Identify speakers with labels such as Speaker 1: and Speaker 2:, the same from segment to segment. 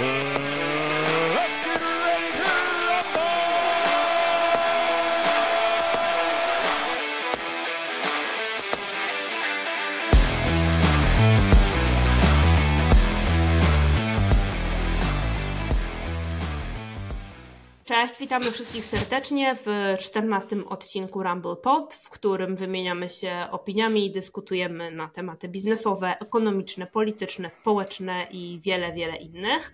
Speaker 1: Thank you. Cześć, witamy wszystkich serdecznie w 14 odcinku Rumble Pod, w którym wymieniamy się opiniami i dyskutujemy na tematy biznesowe, ekonomiczne, polityczne, społeczne i wiele, wiele innych.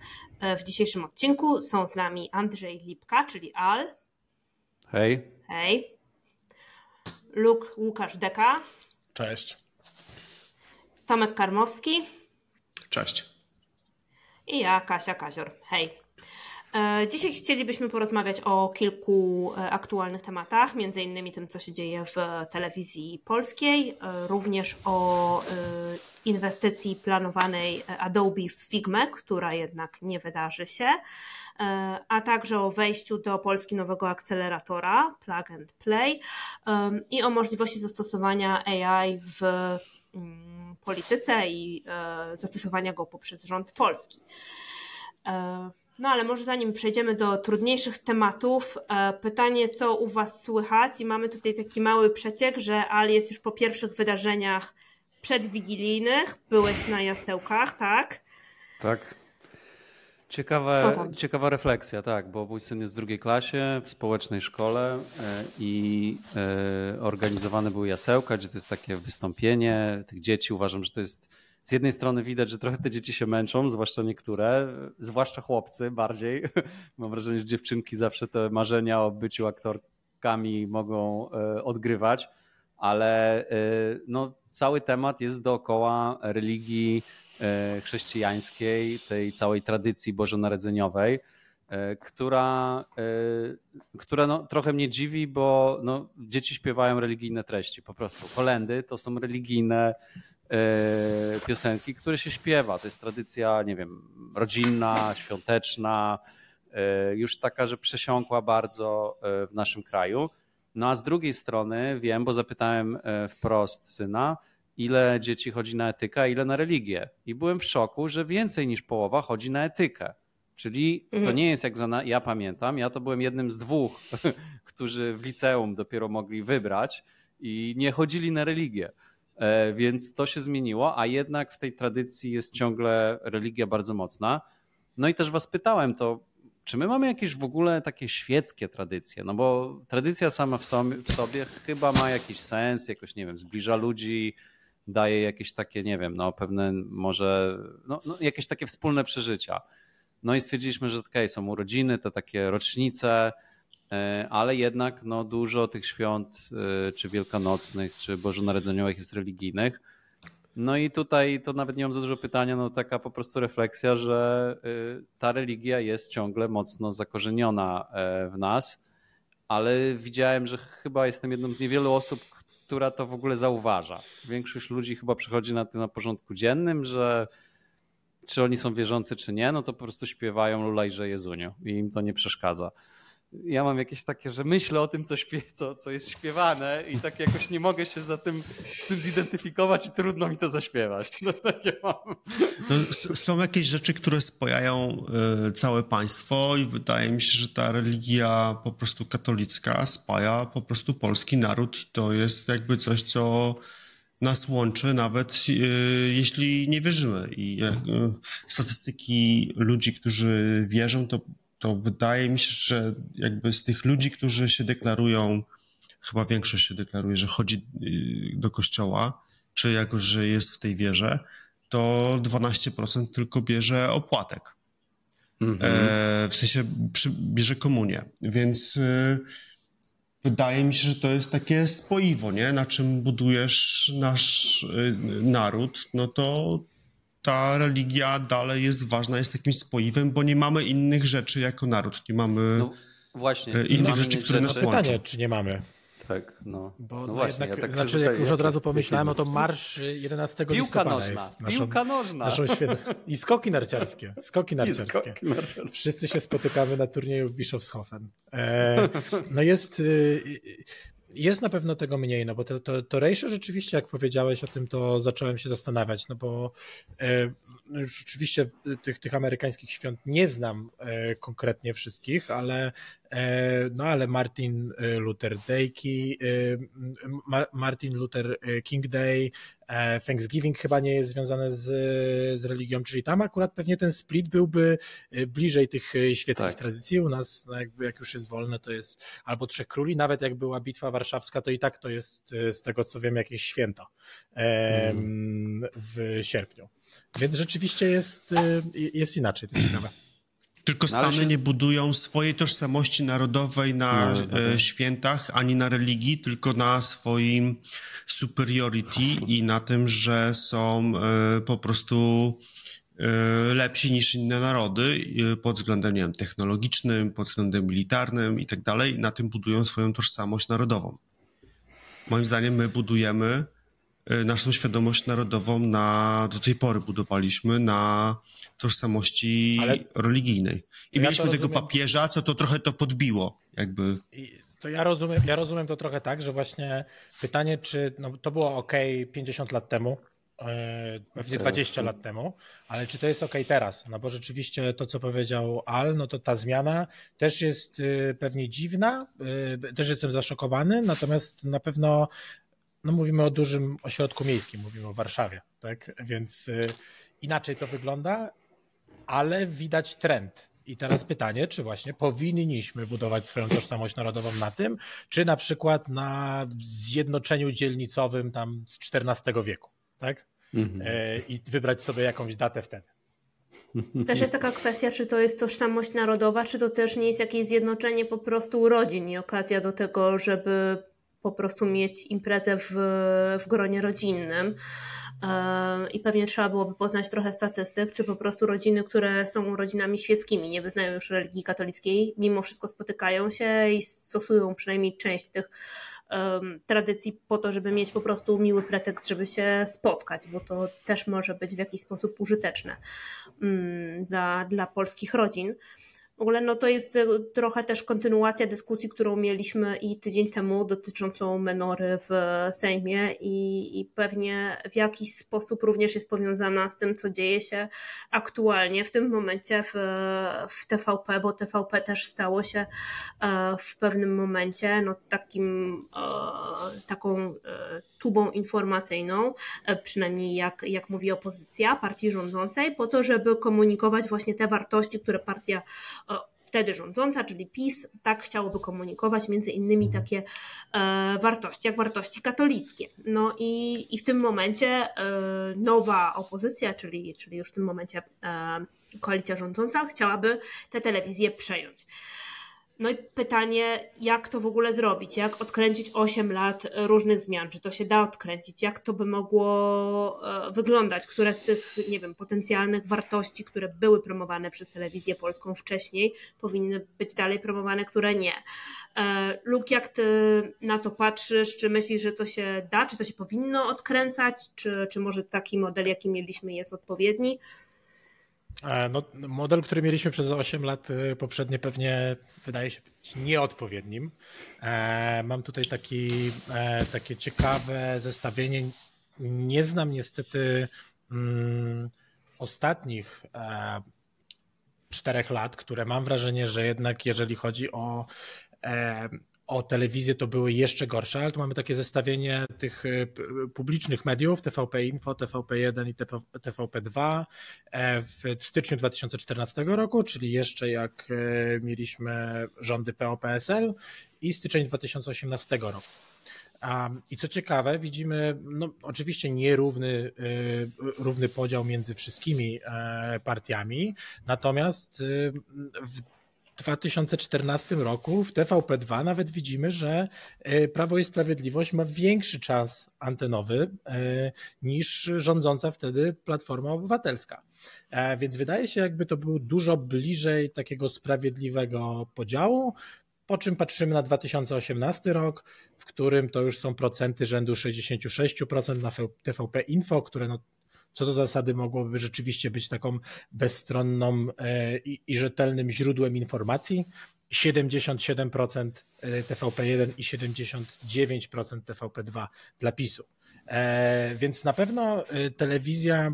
Speaker 1: W dzisiejszym odcinku są z nami Andrzej Lipka, czyli Al.
Speaker 2: Hej.
Speaker 1: Hej. Luk Łukasz Deka.
Speaker 3: Cześć.
Speaker 1: Tomek Karmowski.
Speaker 4: Cześć.
Speaker 1: I ja, Kasia Kazior. Hej. E, dzisiaj chcielibyśmy porozmawiać o kilku e, aktualnych tematach, między innymi tym, co się dzieje w telewizji polskiej, e, również o inwestycji planowanej Adobe w Figma, która jednak nie wydarzy się, a także o wejściu do Polski nowego akceleratora Plug and Play i o możliwości zastosowania AI w mm, polityce i zastosowania go poprzez rząd polski. No ale może zanim przejdziemy do trudniejszych tematów, e, pytanie, co u Was słychać? I mamy tutaj taki mały przeciek, że Al jest już po pierwszych wydarzeniach przedwigilijnych. Byłeś na jasełkach, tak?
Speaker 2: Tak. Ciekawa, ciekawa refleksja, tak, bo mój syn jest w drugiej klasie w społecznej szkole e, i e, organizowane były jasełka, gdzie to jest takie wystąpienie tych dzieci. Uważam, że to jest z jednej strony widać, że trochę te dzieci się męczą, zwłaszcza niektóre, zwłaszcza chłopcy bardziej. Mam wrażenie, że dziewczynki zawsze te marzenia o byciu aktorkami mogą e, odgrywać, ale e, no, cały temat jest dookoła religii e, chrześcijańskiej, tej całej tradycji bożonarodzeniowej, która, która no, trochę mnie dziwi, bo no, dzieci śpiewają religijne treści po prostu. Kolendy to są religijne piosenki, które się śpiewa. To jest tradycja, nie wiem, rodzinna, świąteczna, e, już taka, że przesiąkła bardzo e, w naszym kraju. No a z drugiej strony wiem, bo zapytałem wprost syna, ile dzieci chodzi na etykę, ile na religię. I byłem w szoku, że więcej niż połowa chodzi na etykę. Czyli to mhm. nie jest jak za, ja pamiętam, ja to byłem jednym z dwóch, którzy w liceum dopiero mogli wybrać i nie chodzili na religię. E, więc to się zmieniło, a jednak w tej tradycji jest ciągle religia bardzo mocna. No i też was pytałem to, czy my mamy jakieś w ogóle takie świeckie tradycje? No bo tradycja sama w sobie, w sobie chyba ma jakiś sens, jakoś, nie wiem, zbliża ludzi, daje jakieś takie, nie wiem, no pewne może, no, no jakieś takie wspólne przeżycia. No i stwierdziliśmy, że okej, okay, są urodziny, te takie rocznice, ale jednak no, dużo tych świąt, e, czy wielkanocnych, czy bożonarodzeniowych jest religijnych. No i tutaj to nawet nie mam za dużo pytania, no taka po prostu refleksja, że e, ta religia jest ciągle mocno zakorzeniona w nas, ale widziałem, że chyba jestem jedną z niewielu osób, która to w ogóle zauważa. Większość ludzi chyba przychodzi na tym na porządku dziennym, że czy oni są wierzący, czy nie, no to po prostu śpiewają Lulajże Jezuniu i im to nie przeszkadza ja mam jakieś takie, że myślę o tym, co, śpiew, co, co jest śpiewane i tak jakoś nie mogę się za tym, z tym zidentyfikować i trudno mi to zaśpiewać. No, takie mam.
Speaker 4: No, są jakieś rzeczy, które spajają y, całe państwo i wydaje mi się, że ta religia po prostu katolicka spaja po prostu polski naród. To jest jakby coś, co nas łączy, nawet y, jeśli nie wierzymy. I y, statystyki ludzi, którzy wierzą, to to wydaje mi się, że jakby z tych ludzi, którzy się deklarują, chyba większość się deklaruje, że chodzi y, do kościoła, czy jako, że jest w tej wierze, to 12% tylko bierze opłatek. Mhm. E, w sensie przy, bierze komunię. Więc y, wydaje mi się, że to jest takie spoiwo, nie? Na czym budujesz nasz y, naród, no to ta religia dalej jest ważna, jest takim spoiwem, bo nie mamy innych rzeczy jako naród. Nie mamy no, właśnie, e, innych rzeczy, które nas łączą.
Speaker 3: Pytanie, czy nie mamy?
Speaker 2: Tak, no.
Speaker 3: Bo no, no właśnie, jednak, ja tak znaczy, jak już od razu pomyślałem, o to marsz 11 Piłka listopada
Speaker 2: nożna, jest naszą, piłka nożna.
Speaker 3: Naszą I skoki narciarskie. Skoki narciarskie. Skoki narciarskie. Wszyscy się spotykamy na turnieju w Bischofshofen. E, no jest... Jest na pewno tego mniej, no bo to, to, to ratio rzeczywiście, jak powiedziałeś o tym, to zacząłem się zastanawiać, no bo e, no rzeczywiście tych, tych amerykańskich świąt nie znam e, konkretnie wszystkich, ale no ale Martin e, Luther Day, e, Martin Luther King Day, e, Thanksgiving chyba nie jest związane z, z religią, czyli tam akurat pewnie ten split byłby bliżej tych świeckich tak. tradycji. U nas, no jakby jak już jest wolne, to jest albo Trzech Króli, nawet jak była bitwa warszawska, to i tak to jest z tego co wiem jakieś święto mm. w sierpniu. Więc rzeczywiście jest, jest inaczej, to ciekawe.
Speaker 4: Tylko no, Stany się... nie budują swojej tożsamości narodowej na no, świętach ani na religii, tylko na swoim superiority i na tym, że są e, po prostu e, lepsi niż inne narody pod względem, nie wiem, technologicznym, pod względem militarnym i tak dalej. Na tym budują swoją tożsamość narodową. Moim zdaniem my budujemy naszą świadomość narodową na, do tej pory budowaliśmy na tożsamości Ale religijnej. I mieliśmy ja tego papieża, co to trochę to podbiło, jakby.
Speaker 3: To ja rozumiem, ja rozumiem to trochę tak, że właśnie pytanie, czy no, to było ok 50 lat temu, e, pewnie 20 lat temu, ale czy to jest ok teraz? No bo rzeczywiście to, co powiedział Al, no to ta zmiana też jest y, pewnie dziwna, y, też jestem zaszokowany, natomiast na pewno no mówimy o dużym ośrodku miejskim, mówimy o Warszawie, tak? Więc y, inaczej to wygląda, ale widać trend. I teraz pytanie, czy właśnie powinniśmy budować swoją tożsamość narodową na tym, czy na przykład na zjednoczeniu dzielnicowym tam z XIV wieku, tak? Mhm. E, I wybrać sobie jakąś datę wtedy.
Speaker 1: Też jest taka kwestia, czy to jest tożsamość narodowa, czy to też nie jest jakieś zjednoczenie po prostu rodzin i okazja do tego, żeby po prostu mieć imprezę w, w gronie rodzinnym. I pewnie trzeba byłoby poznać trochę statystyk, czy po prostu rodziny, które są rodzinami świeckimi, nie wyznają już religii katolickiej, mimo wszystko spotykają się i stosują przynajmniej część tych um, tradycji po to, żeby mieć po prostu miły pretekst, żeby się spotkać, bo to też może być w jakiś sposób użyteczne um, dla, dla polskich rodzin. W ogóle no to jest e, trochę też kontynuacja dyskusji, którą mieliśmy i tydzień temu dotyczącą menory w Sejmie i, i pewnie w jakiś sposób również jest powiązana z tym, co dzieje się aktualnie w tym momencie w, w TVP, bo TVP też stało się e, w pewnym momencie no takim, e, taką tubą informacyjną, przynajmniej jak, jak mówi opozycja partii rządzącej, po to, żeby komunikować właśnie te wartości, które partia wtedy rządząca, czyli PiS, tak chciałoby komunikować między innymi mhm. takie e, wartości, jak wartości katolickie. No i, i w tym momencie e, nowa opozycja, czyli, czyli już w tym momencie e, koalicja rządząca, chciałaby tę telewizję przejąć. No i pytanie, jak to w ogóle zrobić? Jak odkręcić 8 lat różnych zmian? Czy to się da odkręcić? Jak to by mogło e, wyglądać? Które z tych, nie wiem, potencjalnych wartości, które były promowane przez telewizję polską wcześniej, powinny być dalej promowane, które nie? E, Luke, jak ty na to patrzysz? Czy myślisz, że to się da? Czy to się powinno odkręcać? Czy, czy może taki model, jaki mieliśmy, jest odpowiedni?
Speaker 3: E, no, model, który mieliśmy przez 8 lat e, poprzednie pewnie wydaje się być nieodpowiednim. E, mam tutaj taki, takie ciekawe zestawienie. Nie znam niestety mm, ostatnich czterech lat, które mam wrażenie, że jednak jeżeli chodzi o o telewizję to były jeszcze gorsze, ale tu mamy takie zestawienie tych e, publicznych mediów, TVP Info, TVP1 i TVP2 e, w styczniu 2014 roku, czyli jeszcze jak e, mieliśmy rządy PO-PSL i styczeń 2018 roku. I co ciekawe, widzimy no, oczywiście nierówny równy podział między wszystkimi partiami, natomiast w 2014 roku w TVP2 nawet widzimy, że e, Prawo i Sprawiedliwość ma większy czas antenowy e, niż rządząca wtedy Platforma Obywatelska. E, więc wydaje się, jakby to był dużo bliżej takiego sprawiedliwego podziału. Po czym patrzymy na 2018 rok, w którym to już są procenty rzędu 66% na TVP Info, które no co do zasady mogłoby rzeczywiście być taką bezstronną e, i, i rzetelnym źródłem informacji. 77% TVP1 i 79% TVP2 dla PiSu. E, więc na pewno telewizja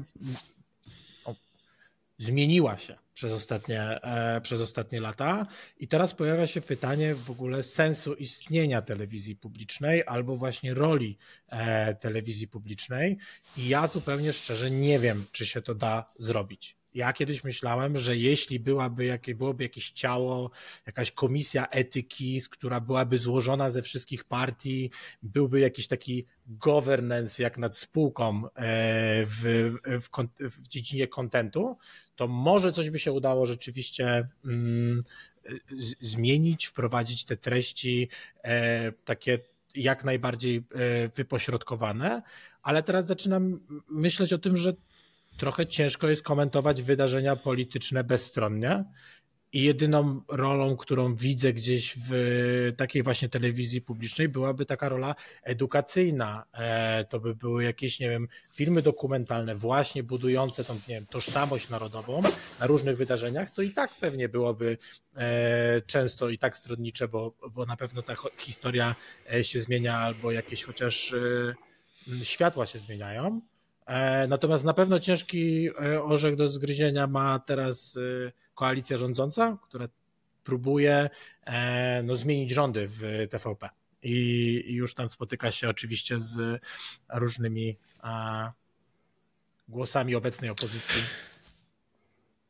Speaker 3: zmieniła się przez ostatnie, e, przez ostatnie lata. I teraz pojawia się pytanie w ogóle sensu istnienia telewizji publicznej albo właśnie roli e, telewizji publicznej. I ja zupełnie szczerze nie wiem, czy się to da zrobić. Ja kiedyś myślałem, że jeśli byłaby, jakie, byłoby jakieś ciało, jakaś komisja etyki, która byłaby złożona ze wszystkich partii, byłby jakiś taki governance jak nad spółką e, w, w, w dziedzinie kontentu, to może coś by się udało rzeczywiście mm, zmienić, wprowadzić te treści e, takie jak najbardziej e, wypośrodkowane, ale teraz zaczynam myśleć o tym, że trochę ciężko jest komentować wydarzenia polityczne bezstronnie i jedyną rolą, którą widzę gdzieś w takiej właśnie telewizji publicznej, byłaby taka rola edukacyjna. E, to by były jakieś, nie wiem, filmy dokumentalne, właśnie budujące tą, nie wiem, tożsamość narodową na różnych wydarzeniach, co i tak pewnie byłoby e, często i tak stronnicze, bo, bo na pewno ta historia e, się zmienia, albo jakieś chociaż światła się zmieniają. Natomiast na pewno ciężki orzech do zgryzienia ma teraz koalicja rządząca, która próbuje e, no, zmienić rządy w TVP. I, już tam spotyka się oczywiście z różnymi głosami obecnej opozycji.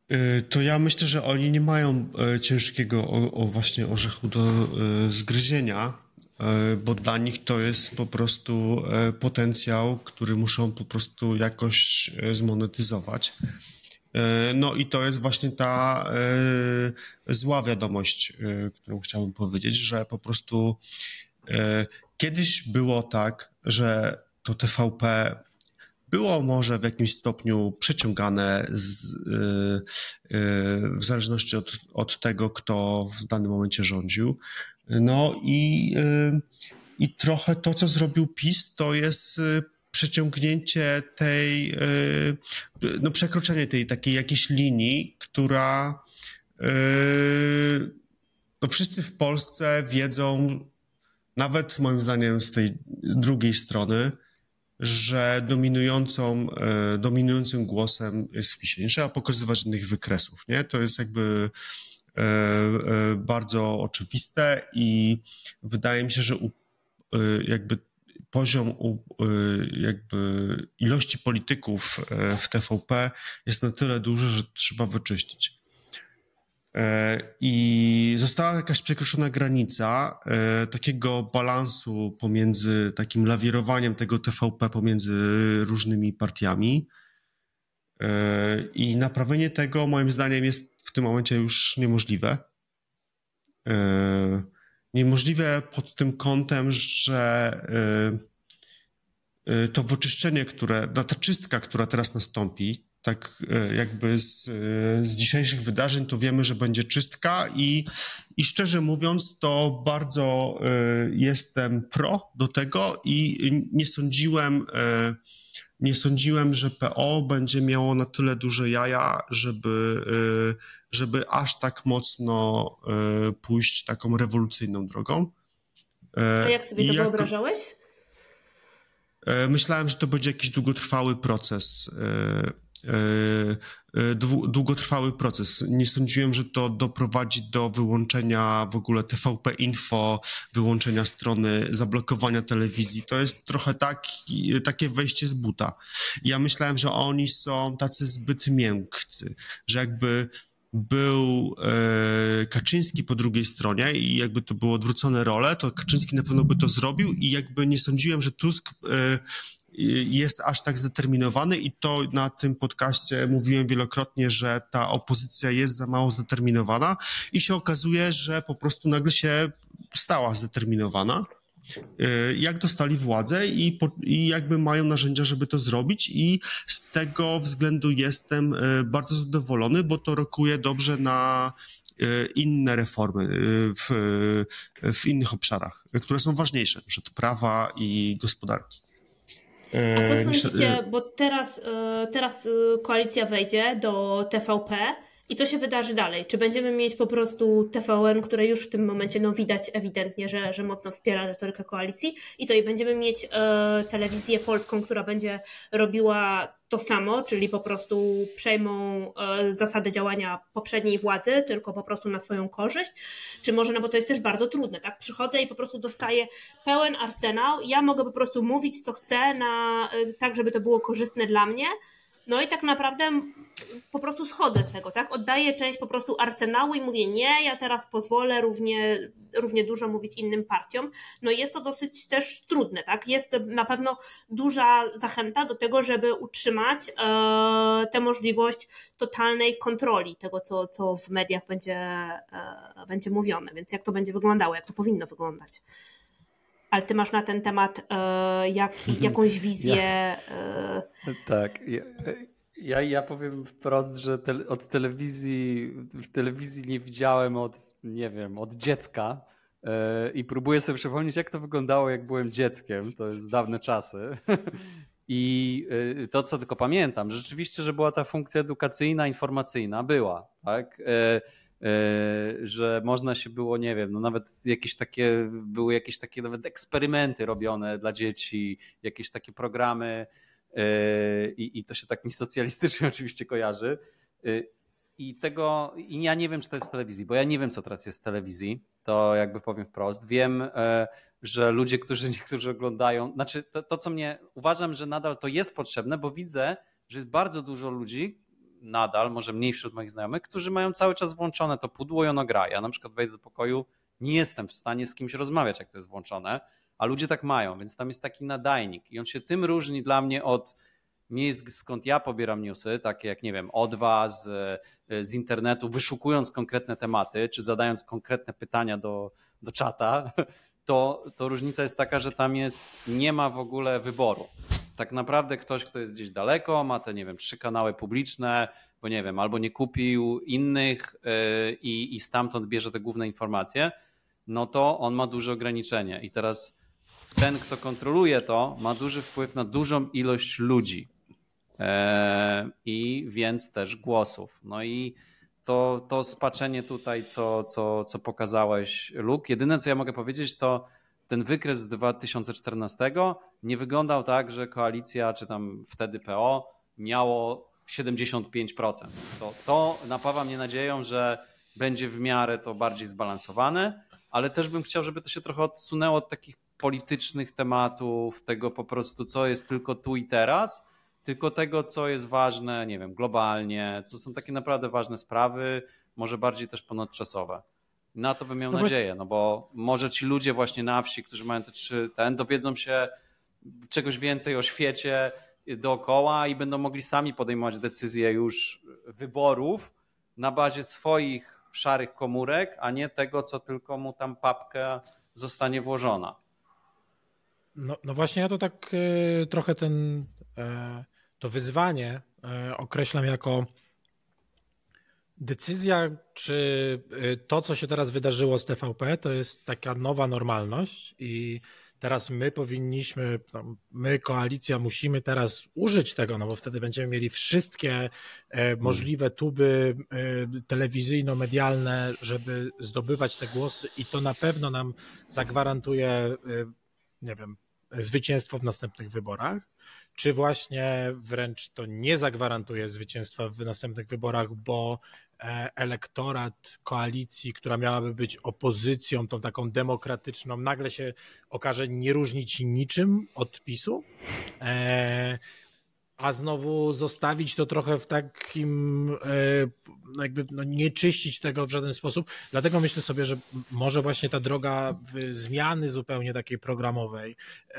Speaker 4: E, to ja myślę, że oni nie mają e, ciężkiego o, o właśnie orzechu do zgryzienia, bo dla nich to jest po prostu potencjał, który muszą po prostu jakoś zmonetyzować. E, no i to jest właśnie ta e, zła wiadomość, e, którą chciałbym powiedzieć, że po prostu kiedyś było tak, że to TVP było może w jakimś stopniu przeciągane z, w zależności od, od tego, kto w danym momencie rządził. No i, i trochę to, co zrobił PiS, to jest przeciągnięcie tej, e, no przekroczenie tej takiej jakiejś linii, która no wszyscy w Polsce wiedzą, nawet moim zdaniem z tej drugiej strony, że dominującą, dominującym głosem jest PiS. Nie trzeba pokazywać żadnych wykresów, nie? To jest jakby bardzo oczywiste i wydaje mi się, że jakby poziom jakby ilości polityków e, w TVP jest na tyle duży, że trzeba wyczyścić. E, I została jakaś przekroczona granica e, takiego balansu pomiędzy takim lawirowaniem tego TVP pomiędzy różnymi partiami. I naprawienie tego, moim zdaniem, jest w tym momencie już niemożliwe. Niemożliwe pod tym kątem, że y, y, to wyczyszczenie, które, ta czystka, która teraz nastąpi, tak jakby z, z dzisiejszych wydarzeń, to wiemy, że będzie czystka i, i szczerze mówiąc, to bardzo jestem pro do tego i nie sądziłem, nie sądziłem, że PO będzie miało na tyle duże jaja, żeby, y, żeby aż tak mocno y, pójść taką rewolucyjną drogą.
Speaker 1: A jak sobie I to jak... wyobrażałeś?
Speaker 4: Myślałem, że to będzie jakiś długotrwały proces y, długotrwały proces. Nie sądziłem, że to doprowadzi do wyłączenia w ogóle TVP Info, wyłączenia strony, zablokowania telewizji. To jest trochę tak, takie wejście z buta. Ja myślałem, że oni są tacy zbyt miękcy, że jakby był e, Kaczyński po drugiej stronie i jakby to było odwrócone role, to Kaczyński na pewno by to zrobił i jakby nie sądziłem, że Tusk e, jest aż tak zdeterminowany i to na tym podcaście mówiłem wielokrotnie, że ta opozycja jest za mało zdeterminowana i się okazuje, że po prostu nagle się stała zdeterminowana. Y, jak dostali władzę i, po, i jakby mają narzędzia, żeby to zrobić, i z tego względu jestem y, bardzo zadowolony, bo to rokuje dobrze na y, inne reformy w, w innych obszarach, które są ważniejsze, przed prawa i gospodarki.
Speaker 1: A co e, sądzicie, bo teraz, e, teraz e, koalicja wejdzie do TVP I co się wydarzy dalej? Czy będziemy mieć po prostu TVN, które już w tym momencie no, widać ewidentnie, że, że mocno wspiera retorykę koalicji? I co? I będziemy mieć e, telewizję polską, która będzie robiła to samo, czyli po prostu przejmą e, zasady działania poprzedniej władzy, tylko po prostu na swoją korzyść? Czy może, no bo to jest też bardzo trudne, tak? Przychodzę i po prostu dostaję pełen arsenał, ja mogę po prostu mówić, co chcę, na, e, tak, żeby to było korzystne dla mnie, no i tak naprawdę po prostu schodzę z tego, tak? Oddaję część po prostu arsenału i mówię nie, ja teraz pozwolę równie, równie dużo mówić innym partiom. No i jest to dosyć też trudne, tak? Jest na pewno duża zachęta do tego, żeby utrzymać e, tę możliwość totalnej kontroli tego, co, co w mediach będzie, e, będzie mówione. Więc jak to będzie wyglądało, jak to powinno wyglądać? Ale ty masz na ten temat e, jak, jakąś wizję. Ja,
Speaker 2: e... Tak. Ja, ja, powiem wprost, że te, od telewizji w telewizji nie widziałem od, nie wiem, od dziecka. E, I próbuję sobie przypomnieć, jak to wyglądało, jak byłem dzieckiem. To jest dawne czasy. I e, to, co tylko pamiętam, rzeczywiście, że była ta funkcja edukacyjna, informacyjna, była. Tak? E, że można się było, nie wiem, no nawet jakieś takie, były jakieś takie nawet eksperymenty robione dla dzieci, jakieś takie programy e, i, i to się tak mi socjalistycznie oczywiście kojarzy. E, I tego, i ja nie wiem, czy to jest w telewizji, bo ja nie wiem, co teraz jest w telewizji. To jakby powiem wprost. Wiem, że ludzie, którzy niektórzy oglądają, znaczy to, to, co mnie uważam, że nadal to jest potrzebne, bo widzę, że jest bardzo dużo ludzi, nadal, może mniej wśród moich znajomych, którzy mają cały czas włączone to pudło i ono gra. Ja na przykład wejdę do pokoju, nie jestem w stanie z kimś rozmawiać, jak to jest włączone, a ludzie tak mają, więc tam jest taki nadajnik i on się tym różni dla mnie od miejsc, skąd ja pobieram newsy, takie jak, nie wiem, O2 z, z internetu, wyszukując konkretne tematy, czy zadając konkretne pytania do, do czata, to, to różnica jest taka, że tam jest, nie ma w ogóle wyboru tak naprawdę ktoś, kto jest gdzieś daleko, ma te, nie wiem, trzy kanały publiczne, bo nie wiem, albo nie kupił innych yy, i, i stamtąd bierze te główne informacje, no to on ma duże ograniczenie. I teraz ten, kto kontroluje to, ma duży wpływ na dużą ilość ludzi yy, i więc też głosów. No i to, to spaczenie tutaj, co, co, co pokazałeś, Luke, jedyne co ja mogę powiedzieć, to ten wykres z 2014 nie wyglądał tak, że koalicja, czy tam wtedy PO miało 75%. To, to napawa mnie nadzieją, że będzie w miarę to bardziej zbalansowane, ale też bym chciał, żeby to się trochę odsunęło od takich politycznych tematów, tego po prostu, co jest tylko tu i teraz, tylko tego, co jest ważne, nie wiem, globalnie, co są takie naprawdę ważne sprawy, może bardziej też ponadczasowe. Na to bym miał no nadzieję, no bo może ci ludzie właśnie na wsi, którzy mają te trzy, ten, dowiedzą się czegoś więcej o świecie dookoła i będą mogli sami podejmować decyzje już wyborów na bazie swoich szarych komórek, a nie tego, co tylko mu tam papka zostanie włożona.
Speaker 3: No, no właśnie ja to tak y, trochę ten, y, to wyzwanie y, określam jako Decyzja, czy y, to, co się teraz wydarzyło z TVP, to jest taka nowa normalność i teraz my powinniśmy, my, koalicja, musimy teraz użyć tego, no bo wtedy będziemy mieli wszystkie e, hmm. możliwe tuby e, telewizyjno-medialne, żeby zdobywać te głosy i to na pewno nam zagwarantuje, e, nie wiem, zwycięstwo w następnych wyborach czy właśnie wręcz to nie zagwarantuje zwycięstwa w następnych wyborach, bo E, elektorat koalicji, która miałaby być opozycją, tą taką demokratyczną, nagle się okaże nie różnić niczym od PiSu. E, a znowu zostawić to trochę w takim, e, jakby no nie czyścić tego w żaden sposób. Dlatego myślę sobie, że może właśnie ta droga zmiany zupełnie takiej programowej,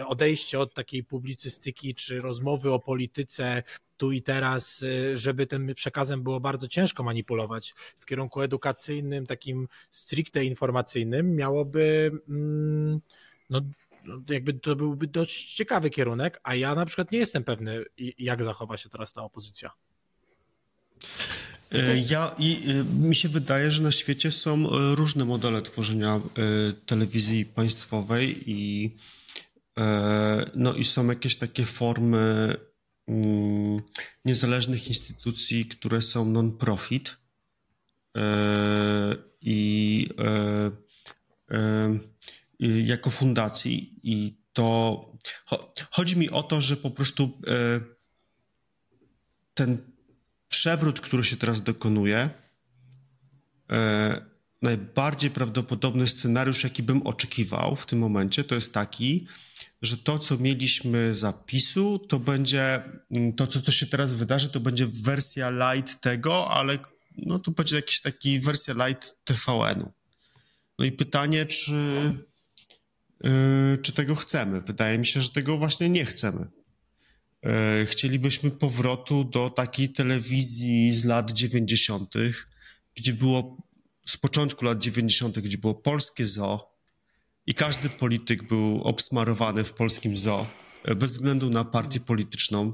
Speaker 3: odejście od takiej publicystyki czy rozmowy o polityce tu i teraz, y, żeby tym przekazem było bardzo ciężko manipulować w kierunku edukacyjnym, takim stricte informacyjnym, miałoby mm, no, jakby to byłby dość ciekawy kierunek, a ja na przykład nie jestem pewny, jak zachowa się teraz ta opozycja.
Speaker 4: E, ja i e, mi się wydaje, że na świecie są e, różne modele tworzenia telewizji państwowej i no i są jakieś takie formy Mm, niezależnych instytucji, które są non-profit, i jako fundacji i to chodzi mi o to, że po prostu ten przewrót, który się teraz dokonuje, najbardziej prawdopodobny scenariusz, jaki bym oczekiwał w tym momencie, to jest taki, że to, co mieliśmy zapisu, to będzie mm, to, co to się teraz wydarzy, to będzie wersja light tego, ale no to będzie jakiś taki wersja light TVN-u. No i pytanie, czy, czy tego chcemy? Wydaje mi się, że tego właśnie nie chcemy. Yy, chcielibyśmy powrotu do takiej telewizji z lat 90., gdzie było z początku lat 90., gdzie było polskie zoo i każdy polityk był obsmarowany w polskim zoo, e, bez względu na partię polityczną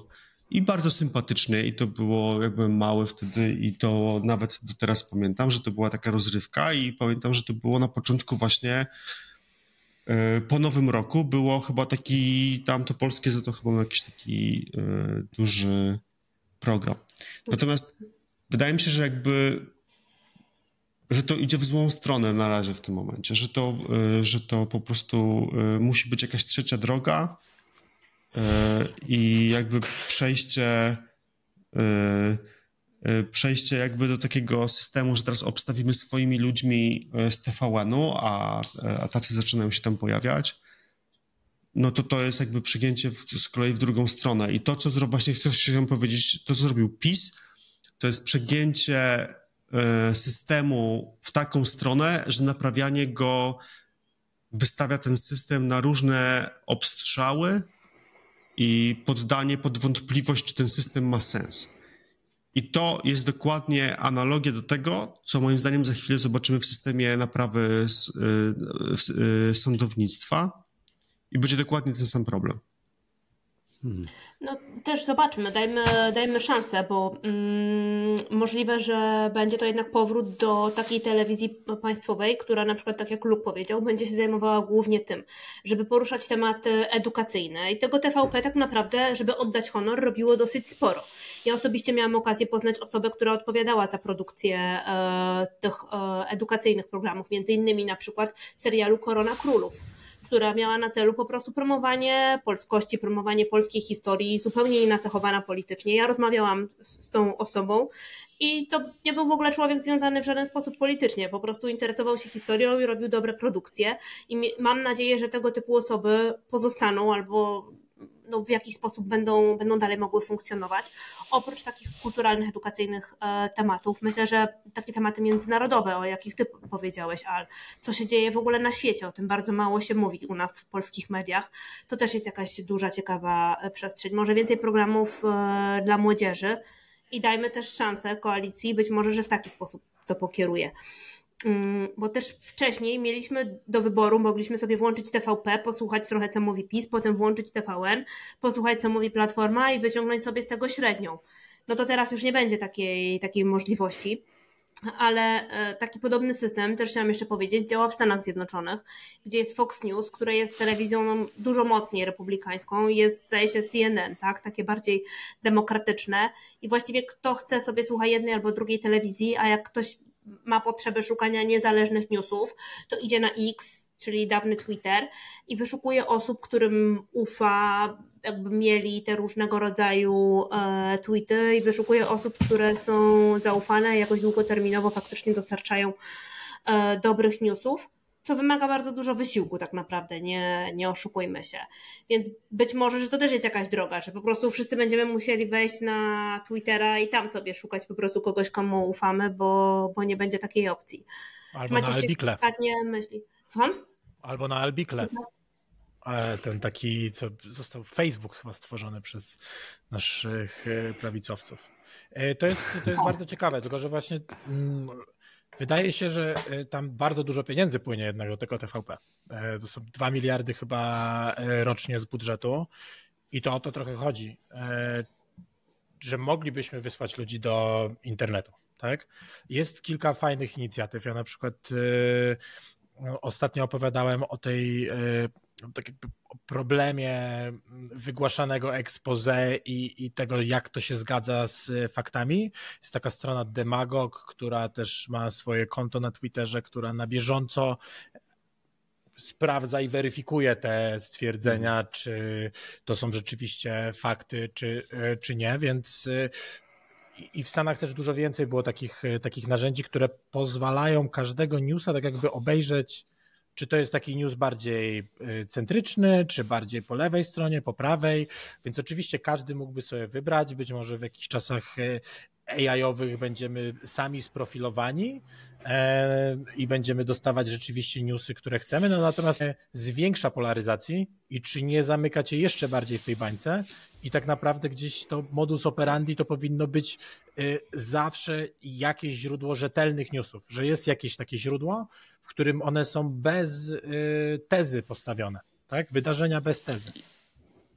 Speaker 4: i bardzo sympatycznie i to było, jak mały wtedy i to nawet do teraz pamiętam, że to była taka rozrywka i pamiętam, że to było na początku właśnie po nowym roku było chyba taki, tam to polskie za to chyba jakiś taki e, duży program. Natomiast wydaje mi się, że jakby że to idzie w złą stronę na razie w tym momencie, że to, y, że to po prostu musi być jakaś trzecia droga i jakby przejście przejście jakby do takiego systemu, że teraz obstawimy swoimi ludźmi z TVN-u, a, a tacy zaczynają się tam pojawiać, no to to jest jakby przegięcie w, z kolei w drugą stronę. I to, co zrobił, właśnie się powiedzieć, to, co zrobił PiS, to jest przegięcie E, systemu w taką stronę, że naprawianie go wystawia ten system na różne obstrzały i poddanie pod wątpliwość, czy ten system ma sens. I to jest dokładnie analogia do tego, co moim zdaniem za chwilę zobaczymy w systemie naprawy e, e, sądownictwa i będzie dokładnie ten sam problem.
Speaker 1: Hmm. No też zobaczmy, dajmy, dajmy szansę, bo mm, możliwe, że będzie to jednak powrót do takiej telewizji państwowej, która na przykład, tak jak Luke powiedział, będzie się zajmowała głównie tym, żeby poruszać tematy edukacyjne. I tego TVP tak naprawdę, żeby oddać honor, robiło dosyć sporo. Ja osobiście miałam okazję poznać osobę, która odpowiadała za produkcję e, tych e, edukacyjnych programów, między innymi na przykład serialu Korona Królów która miała na celu po prostu promowanie polskości, promowanie polskiej historii, zupełnie nacechowana politycznie. Ja rozmawiałam z, z tą osobą i to nie był w ogóle człowiek związany w żaden sposób politycznie, po prostu interesował się historią i robił dobre produkcje. I mam nadzieję, że tego typu osoby pozostaną albo no, w jaki sposób będą, będą dalej mogły funkcjonować. Oprócz takich kulturalnych, edukacyjnych e, tematów, myślę, że takie tematy międzynarodowe, o jakich ty powiedziałeś, Al, co się dzieje w ogóle na świecie, o tym bardzo mało się mówi u nas w polskich mediach, to też jest jakaś duża, ciekawa e, przestrzeń. Może więcej programów e, dla młodzieży i dajmy też szansę koalicji, być może, że w taki sposób to pokieruje. Mm, bo też wcześniej mieliśmy do wyboru, mogliśmy sobie włączyć TVP, posłuchać trochę co mówi PiS, potem włączyć TVN, posłuchać co mówi Platforma i wyciągnąć sobie z tego średnią. No to teraz już nie będzie takiej, takiej możliwości. Ale e, taki podobny system, też chciałam jeszcze powiedzieć, działa w Stanach Zjednoczonych, gdzie jest Fox News, które jest telewizją dużo mocniej republikańską, jest zdaje się CNN, tak, takie bardziej demokratyczne i właściwie kto chce sobie słucha jednej albo drugiej telewizji, a jak ktoś ma potrzebę szukania niezależnych newsów, to idzie na X, czyli dawny Twitter i wyszukuje osób, którym ufa, jakby mieli te różnego rodzaju e, tweety i wyszukuje osób, które są zaufane jakoś długoterminowo faktycznie dostarczają e, dobrych newsów co wymaga bardzo dużo wysiłku tak naprawdę, nie, nie oszukujmy się. Więc być może, że to też jest jakaś droga, że po prostu wszyscy będziemy musieli wejść na Twittera i tam sobie szukać po prostu kogoś, komu ufamy, bo, bo nie będzie takiej opcji.
Speaker 3: Albo Macie na Albikle.
Speaker 1: myśli. Słucham?
Speaker 3: Albo na Albikle. Ten taki, co został Facebook chyba stworzony przez naszych e, prawicowców. E, to jest, to jest bardzo ciekawe, tylko że właśnie mm, Wydaje się, że e, tam bardzo dużo pieniędzy płynie jednak do tego TVP. E, to są 2 miliardy chyba e, rocznie z budżetu i to o to trochę chodzi, że moglibyśmy wysłać ludzi do internetu. Tak? Jest kilka fajnych inicjatyw. Ja na przykład ostatnio opowiadałem o tej tak jakby problemie wygłaszanego expose i, i tego, jak to się zgadza z faktami. Jest taka strona Demagog, która też ma swoje konto na Twitterze, która na bieżąco sprawdza i weryfikuje te stwierdzenia, mhm. czy to są rzeczywiście fakty, czy, czy nie, więc i w Stanach też dużo więcej było takich, takich narzędzi, które pozwalają każdego newsa tak jakby obejrzeć czy to jest taki news bardziej y, centryczny, czy bardziej po lewej stronie, po prawej? Więc oczywiście każdy mógłby sobie wybrać. Być może w jakichś czasach y, AI-owych będziemy sami sprofilowani e, i będziemy dostawać rzeczywiście newsy, które chcemy, no natomiast zwiększa polaryzacji i czy nie zamykacie jeszcze bardziej w tej bańce i tak naprawdę gdzieś to modus operandi to powinno być y, zawsze jakieś źródło rzetelnych newsów, że jest jakieś takie źródło, w którym one są bez y, tezy postawione, tak? Wydarzenia bez tezy.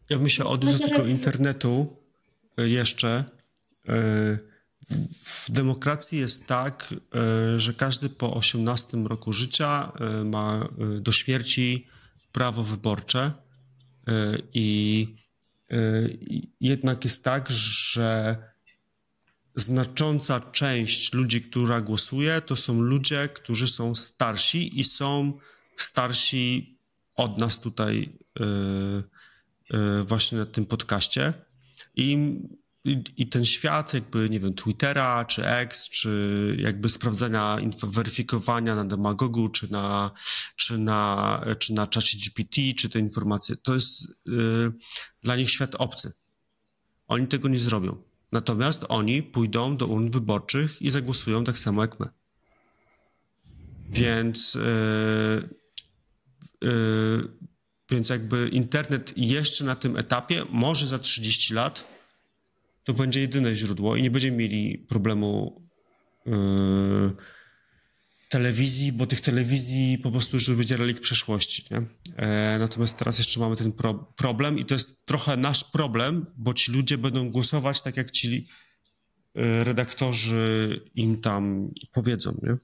Speaker 4: Ja bym się odniósł do tego internetu y, jeszcze. W demokracji jest tak, że każdy po 18 roku życia ma do śmierci prawo wyborcze i jednak jest tak, że znacząca część ludzi, która głosuje, to są ludzie, którzy są starsi i są starsi od nas tutaj yy, yy, właśnie na tym podcaście. I, i, I, ten świat, jakby, nie wiem, Twittera, czy X, czy jakby sprawdzania, weryfikowania na Demagogu, czy na, czy na, czy na czacie GPT, czy te informacje, to jest yy, dla nich świat obcy. Oni tego nie zrobią. Natomiast oni pójdą do urn wyborczych i zagłosują tak samo jak my. Więc, yy, yy, więc jakby internet jeszcze na tym etapie, może za 30 lat, to będzie jedyne źródło i nie będziemy mieli problemu yy, telewizji, bo tych telewizji po prostu już będzie relik przeszłości. Nie? E, natomiast teraz jeszcze mamy ten pro problem i to jest trochę nasz problem, bo ci ludzie będą głosować tak, jak ci e, redaktorzy im tam powiedzą. Nie?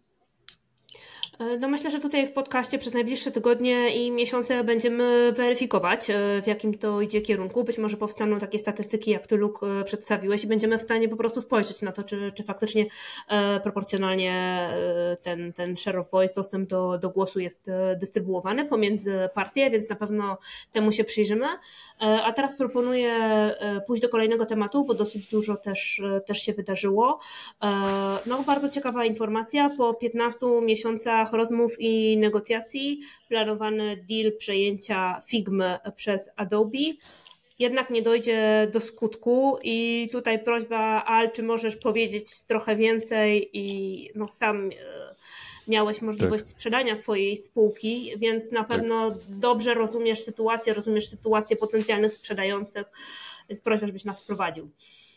Speaker 1: E, no myślę, że tutaj w podcaście przez najbliższe tygodnie i miesiące będziemy weryfikować, e, w jakim to idzie kierunku. Być może powstaną takie statystyki, jak Ty, Luke, e, przedstawiłeś i będziemy w stanie po prostu spojrzeć na to, czy, czy faktycznie proporcjonalnie ten, ten share of voice, dostęp do, do głosu jest dystrybuowany pomiędzy partie, więc na pewno temu się przyjrzymy. A teraz proponuję pójść do kolejnego tematu, bo dosyć dużo też, też się wydarzyło. No bardzo ciekawa informacja. Po 15 miesiącach rozmów i negocjacji planowany deal przejęcia Figmy przez Adobe jednak nie dojdzie do skutku i tutaj prośba Al, czy możesz powiedzieć trochę więcej i no sam e, miałeś możliwość tak. sprzedania swojej spółki, więc na tak. pewno tak. dobrze rozumiesz sytuację, rozumiesz sytuację potencjalnych sprzedających, więc prośba, żebyś nas wprowadził.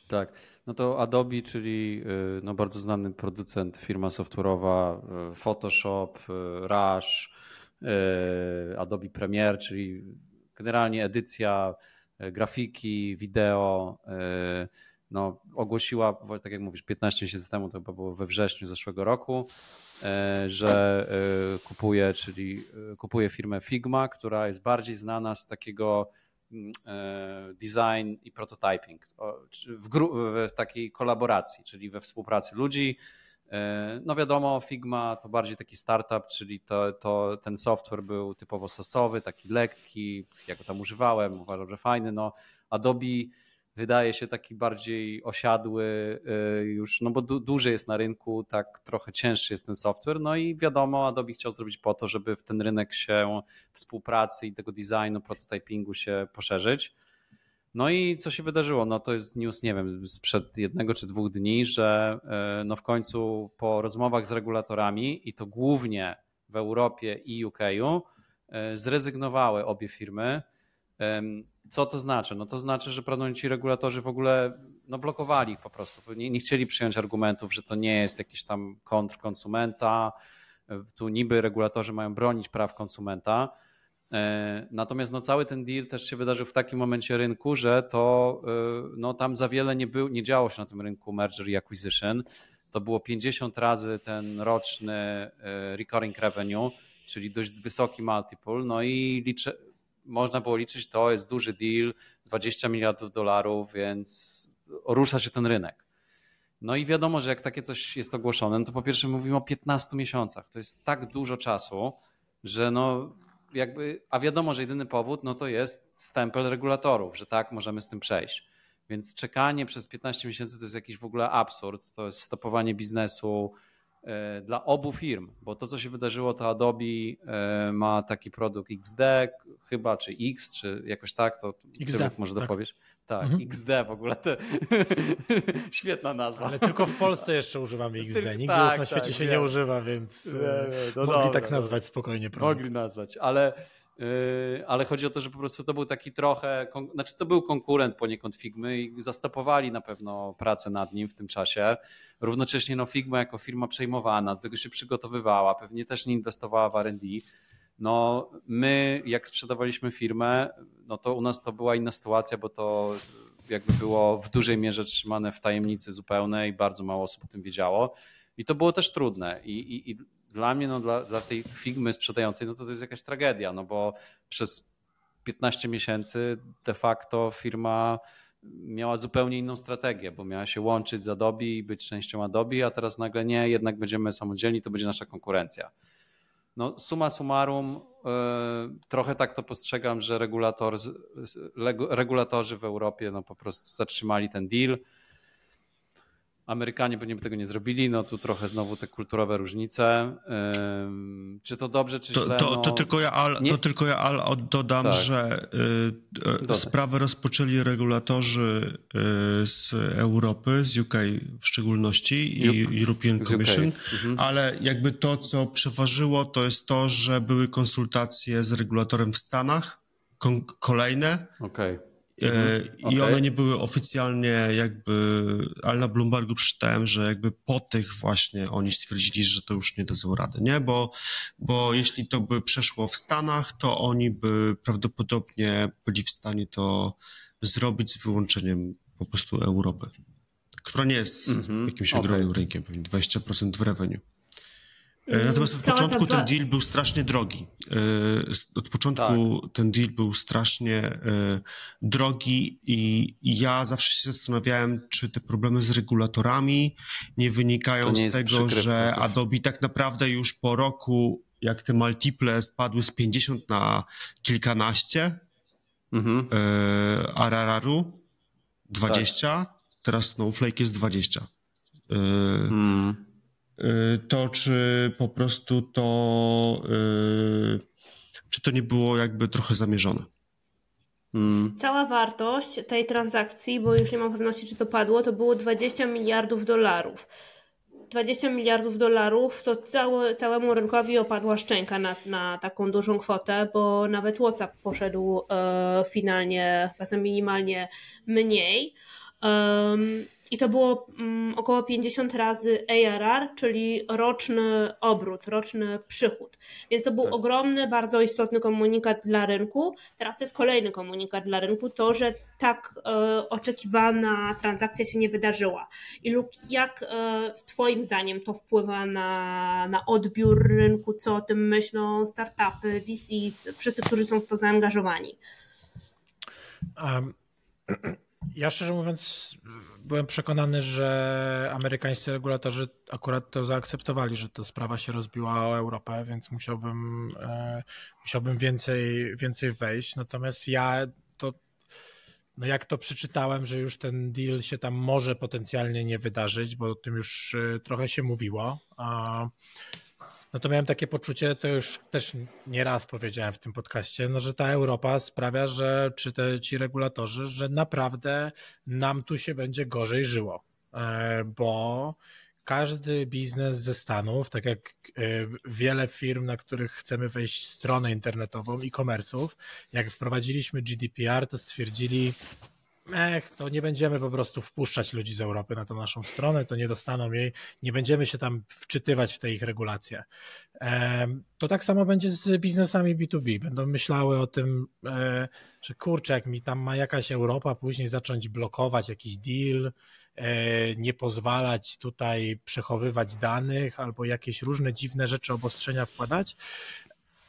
Speaker 2: Tak. No to Adobe, czyli y, no bardzo znany producent, firma software'owa, y, Photoshop, y, Rush, Adobe Premiere, czyli generalnie edycja grafiki, wideo, no, ogłosiła, tak jak mówisz, 15 miesięcy temu, to chyba było we wrześniu zeszłego roku, że kupuje, czyli kupuje firmę Figma, która jest bardziej znana z takiego design i prototyping w, w takiej kolaboracji, czyli we współpracy ludzi. E, no wiadomo, Figma to bardziej taki startup, czyli to, to, ten software był typowo sosowy, taki lekki, ja go tam używałem, uważam, że fajny. No, Adobe wydaje się taki bardziej osiadły y, już, no bo du duży jest na rynku, tak trochę cięższy jest ten software, no i wiadomo, Adobe chciał zrobić po to, żeby w ten rynek się współpracy i tego designu, prototypingu się poszerzyć. No i co się wydarzyło? No to jest news, nie wiem, sprzed jednego czy dwóch dni, że y, no w końcu po rozmowach z regulatorami i to głównie w Europie i UK y, zrezygnowały obie firmy co to znaczy? No to znaczy, że prawdopodobnie regulatorzy w ogóle no blokowali ich po prostu. Nie, nie chcieli przyjąć argumentów, że to nie jest jakiś tam kontr konsumenta. Tu niby regulatorzy mają bronić praw konsumenta. E, natomiast no cały ten deal też się wydarzył w takim momencie rynku, że to e, no tam za wiele nie, był, nie działo się na tym rynku merger i acquisition. To było 50 razy ten roczny e, recurring revenue, czyli dość wysoki multiple. No i liczę, można było liczyć, to jest duży deal, 20 miliardów dolarów, więc rusza się ten rynek. No i wiadomo, że jak takie coś jest ogłoszone, no to po pierwsze mówimy o 15 miesiącach. To jest tak dużo czasu, że no jakby, a wiadomo, że jedyny powód no to jest stempel regulatorów, że tak, możemy z tym przejść. Więc czekanie przez 15 miesięcy to jest jakiś w ogóle absurd, to jest stopowanie biznesu dla obu firm, bo to, co się wydarzyło, to Adobe e, ma taki produkt XD chyba, czy X, czy jakoś tak, to XD, może tak. dopowiesz. Tak, mhm. XD w ogóle. To... Świetna nazwa.
Speaker 3: Ale tylko w Polsce jeszcze używamy XD. Nigdzie tak, już na świecie tak, się nie używa, więc nie, no mogli dobra, tak nazwać spokojnie.
Speaker 2: Produkt. Mogli nazwać, ale, ale chodzi o to, że po prostu to był taki trochę, znaczy to był konkurent poniekąd Figmy i zastopowali na pewno pracę nad nim w tym czasie. Równocześnie no, Figma jako firma przejmowana, do tego się przygotowywała, pewnie też nie inwestowała w R&D no my jak sprzedawaliśmy firmę, no to u nas to była inna sytuacja, bo to jakby było w dużej mierze trzymane w tajemnicy zupełnej, bardzo mało osób o tym wiedziało i to było też trudne i, i, i dla mnie, no dla, dla tej firmy sprzedającej, no to to jest jakaś tragedia, no bo przez 15 miesięcy de facto firma miała zupełnie inną strategię, bo miała się łączyć z Adobe i być częścią Adobe, a teraz nagle nie, jednak będziemy samodzielni, to będzie nasza konkurencja no, suma summarum, e, trochę tak to postrzegam, że regulator, regulatorzy w Europie no, po prostu zatrzymali ten deal. Amerykanie pewnie by tego nie zrobili, no tu trochę znowu te kulturowe różnice. Czy to dobrze, czy
Speaker 4: to,
Speaker 2: źle?
Speaker 4: To, to, no... tylko ja, Al, to tylko ja Al dodam, tak. że y, sprawę rozpoczęli regulatorzy y, z Europy, z UK w szczególności i European Commission, mhm. ale jakby to, co przeważyło, to jest to, że były konsultacje z regulatorem w Stanach, kolejne.
Speaker 2: Okay.
Speaker 4: Mhm. I okay. one nie były oficjalnie jakby, ale na Bloombergu przeczytałem, że jakby po tych właśnie oni stwierdzili, że to już nie dadzą rady, nie? Bo, bo jeśli to by przeszło w Stanach, to oni by prawdopodobnie byli w stanie to zrobić z wyłączeniem po prostu Europy, która nie jest -hmm. jakimś okay. ogromnym rynkiem, pewnie 20% w revenue. E, natomiast od początku ten deal był strasznie drogi. E, od początku tak. ten deal był strasznie e, drogi i ja zawsze się zastanawiałem, czy te problemy z regulatorami nie wynikają nie z tego, że Adobe tak naprawdę już po roku, jak te multiple spadły z 50 na kilkanaście, mhm. a Rararu 20, tak. teraz Snowflake jest 20. Hmm to czy po prostu to, y, czy to nie było jakby trochę zamierzone.
Speaker 1: Hmm. Cała wartość tej transakcji, bo już nie mam pewności, czy to padło, to było 20 miliardów dolarów. 20 miliardów dolarów to całe, całemu rynkowi opadła szczęka na, na taką dużą kwotę, bo nawet WhatsApp poszedł e, finalnie, czasem minimalnie mniej. Um, i to było um, około 50 razy ARR, czyli roczny obrót, roczny przychód. Więc to był tak. ogromny, bardzo istotny komunikat dla rynku. Teraz to jest kolejny komunikat dla rynku, to, że tak e, oczekiwana transakcja się nie wydarzyła. I lub jak e, Twoim zdaniem to wpływa na, na odbiór rynku, co o tym myślą startupy, VCs, wszyscy, którzy są w to zaangażowani?
Speaker 3: Um ja szczerze mówiąc byłem przekonany, że amerykańscy regulatorzy akurat to zaakceptowali, że ta sprawa się rozbiła o Europę, więc musiałbym, e, musiałbym więcej, więcej wejść. Natomiast ja to, no jak to przeczytałem, że już ten deal się tam może potencjalnie nie wydarzyć, bo o tym już e, trochę się mówiło. A no to miałem takie poczucie, to już też nieraz powiedziałem w tym podcaście, no, że ta Europa sprawia, że czy te, ci regulatorzy, że naprawdę nam tu się będzie gorzej żyło, e, bo każdy biznes ze Stanów, tak jak e, wiele firm, na których chcemy wejść stronę internetową, e-commerce'ów, jak wprowadziliśmy GDPR, to stwierdzili, Ech, to nie będziemy po prostu wpuszczać ludzi z Europy na tą naszą stronę, to nie dostaną jej, nie będziemy się tam wczytywać w te ich regulacje. To tak samo będzie z biznesami B2B. Będą myślały o tym, e, że kurczę, jak mi tam ma jakaś Europa później zacząć blokować jakiś deal, e, nie pozwalać tutaj przechowywać danych albo jakieś różne dziwne rzeczy, obostrzenia wkładać,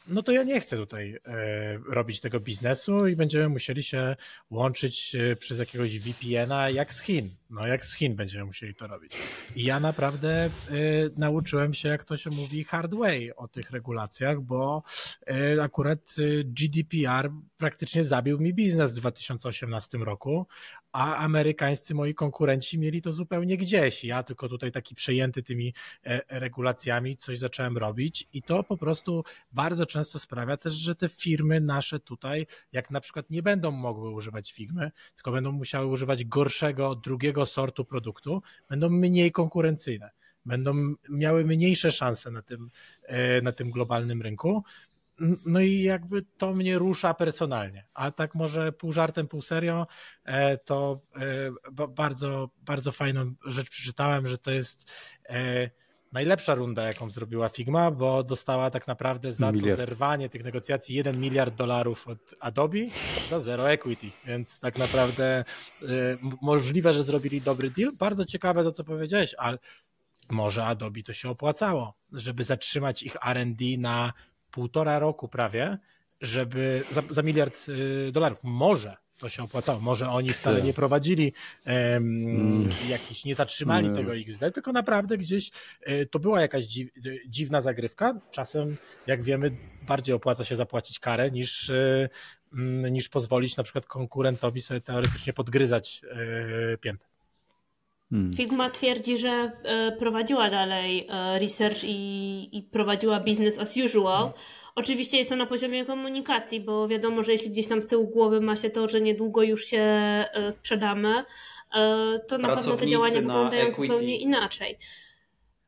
Speaker 3: no to ja nie chcę tutaj e, robić tego biznesu i będziemy musieli się łączyć e, przez jakiegoś VPN-a jak z Chin. No jak z Chin będziemy musieli to robić. I ja naprawdę y, nauczyłem się, jak to się mówi, hard way o tych regulacjach, bo y, akurat y, GDPR praktycznie zabił mi biznes w 2018 roku, a amerykańscy moi konkurenci mieli to zupełnie gdzieś. Ja tylko tutaj taki przejęty tymi e, regulacjami coś zacząłem robić i to po prostu bardzo często sprawia też, że te firmy nasze tutaj, jak na przykład nie będą mogły używać Figmy, tylko będą musiały używać gorszego, drugiego sortu produktu, będą mniej konkurencyjne będą miały mniejsze szanse na tym, e, na tym globalnym rynku. No i jakby to mnie rusza personalnie. A tak może pół żartem, pół serio, e, to e, bardzo, bardzo fajną rzecz przeczytałem, że to jest najlepsza runda, jaką zrobiła Figma, bo dostała tak naprawdę za miliard. to zerwanie tych negocjacji 1 miliard dolarów od Adobe za zero equity, więc tak naprawdę y, możliwe, że zrobili dobry deal. Bardzo ciekawe to, co powiedziałeś, ale może Adobe to się opłacało, żeby zatrzymać ich R&D na półtora roku prawie, żeby za, za miliard y, dolarów. Może to się opłacało. Może oni wcale nie prowadzili um, jakiś, nie zatrzymali nie. tego XD, tylko naprawdę gdzieś e, to była jakaś dziw, dziwna zagrywka. Czasem, jak wiemy, bardziej opłaca się zapłacić karę niż, e, niż pozwolić na przykład konkurentowi sobie teoretycznie podgryzać piętę.
Speaker 1: Hmm. Figma twierdzi, że prowadziła dalej research i, i prowadziła business as usual. Hmm Oczywiście jest to na poziomie komunikacji, bo wiadomo, że jeśli gdzieś tam z tyłu głowy ma się to, że niedługo już się e, sprzedamy, e, to na pewno te działania wyglądają equity. zupełnie inaczej.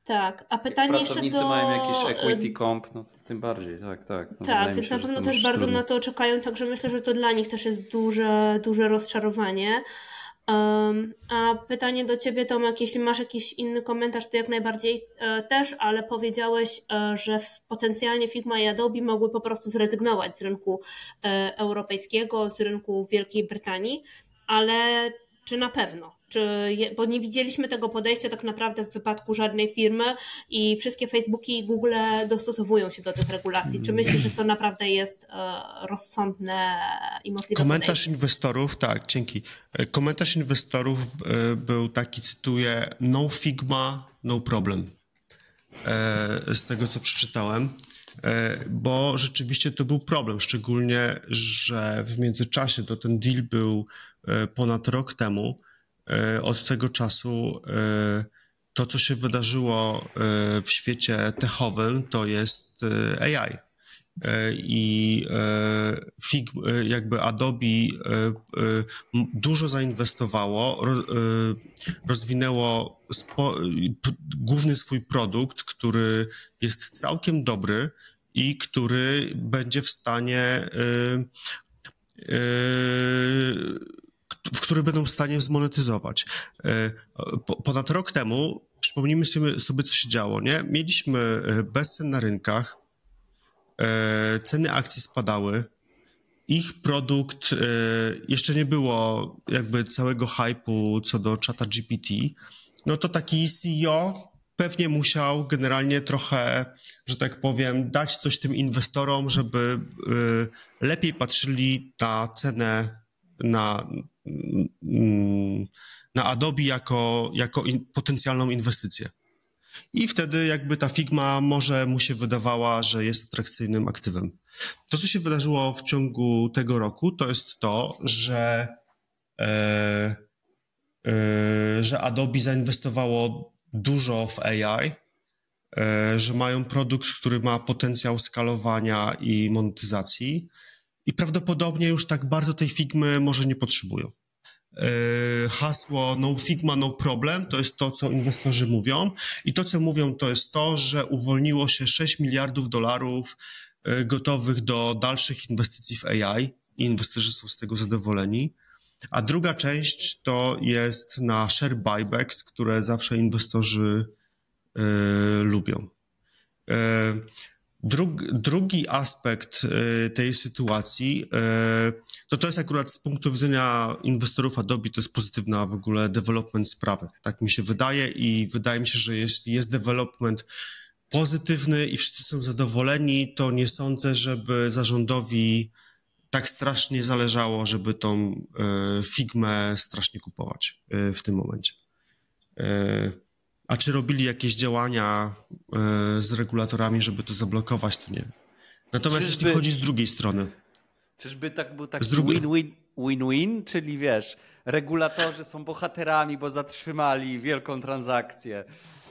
Speaker 1: Tak, a pytanie
Speaker 2: jeszcze
Speaker 1: do...
Speaker 2: mają jakiś equity comp, no to tym bardziej, tak, tak.
Speaker 1: No tak, więc na pewno też bardzo trudno. na to czekają, także myślę, że to dla nich też jest duże, duże rozczarowanie. A pytanie do Ciebie, Tomek, jeśli masz jakiś inny komentarz, to jak najbardziej e, też, ale powiedziałeś, e, że potencjalnie Figma i Adobe mogły po prostu zrezygnować z rynku e, europejskiego, z rynku Wielkiej Brytanii, ale czy na pewno? Czy, bo nie widzieliśmy tego podejścia tak naprawdę w wypadku żadnej firmy i wszystkie Facebooki i Google dostosowują się do tych regulacji. Czy myślisz, że to naprawdę jest e, rozsądne i możliwe?
Speaker 4: Komentarz podejście? inwestorów, tak, dzięki. E, komentarz inwestorów e, był taki, cytuję, no Figma, no problem. Z tego, co przeczytałem bo rzeczywiście to był problem, szczególnie, że w międzyczasie to ten deal był ponad rok temu od tego czasu e, to, co się wydarzyło e, w świecie techowym, to jest AI. I Fig, jakby Adobe dużo zainwestowało, rozwinęło główny swój produkt, który jest całkiem dobry i który będzie w stanie w który będą w stanie zmonetyzować. E, ponad rok temu, przypomnijmy sobie, sobie co się działo, nie? Mieliśmy e, bezcen na rynkach, e, ceny akcji spadały, ich produkt, jeszcze nie było jakby całego hypu co do czata GPT, no to taki CEO pewnie musiał generalnie trochę, że tak powiem, dać coś tym inwestorom, żeby lepiej patrzyli na cenę na, na Adobe jako, jako in, potencjalną inwestycję. I wtedy jakby ta Figma może mu się wydawała, że jest atrakcyjnym aktywem. To, co się wydarzyło w ciągu tego roku, to jest to, że, e, e, że Adobe zainwestowało dużo w AI, e, że mają produkt, który ma potencjał skalowania i monetyzacji, i prawdopodobnie już tak bardzo tej Figmy może nie potrzebują. E, hasło no Figma, no problem to jest to, co inwestorzy mówią. I to, co mówią, to jest to, że uwolniło się 6 miliardów dolarów e, gotowych do dalszych inwestycji w AI i inwestorzy są z tego zadowoleni. A druga część to jest na share buybacks, które zawsze inwestorzy y, lubią. Drugi aspekt y, tej sytuacji, y, to to jest akurat z punktu widzenia inwestorów Adobe, to jest pozytywna w ogóle development sprawy. Tak mi się wydaje i wydaje mi się, że jeśli jest development pozytywny i wszyscy są zadowoleni, to nie sądzę, żeby zarządowi tak strasznie zależało, żeby tą e, Figmę strasznie kupować e, w tym momencie. A czy robili jakieś działania z regulatorami, żeby to zablokować, to nie. Natomiast Czyżby... jeśli chodzi z drugiej strony.
Speaker 2: Czyżby tak był taki win-win, win-win, czyli wiesz, regulatorzy są bohaterami, bo zatrzymali wielką transakcję.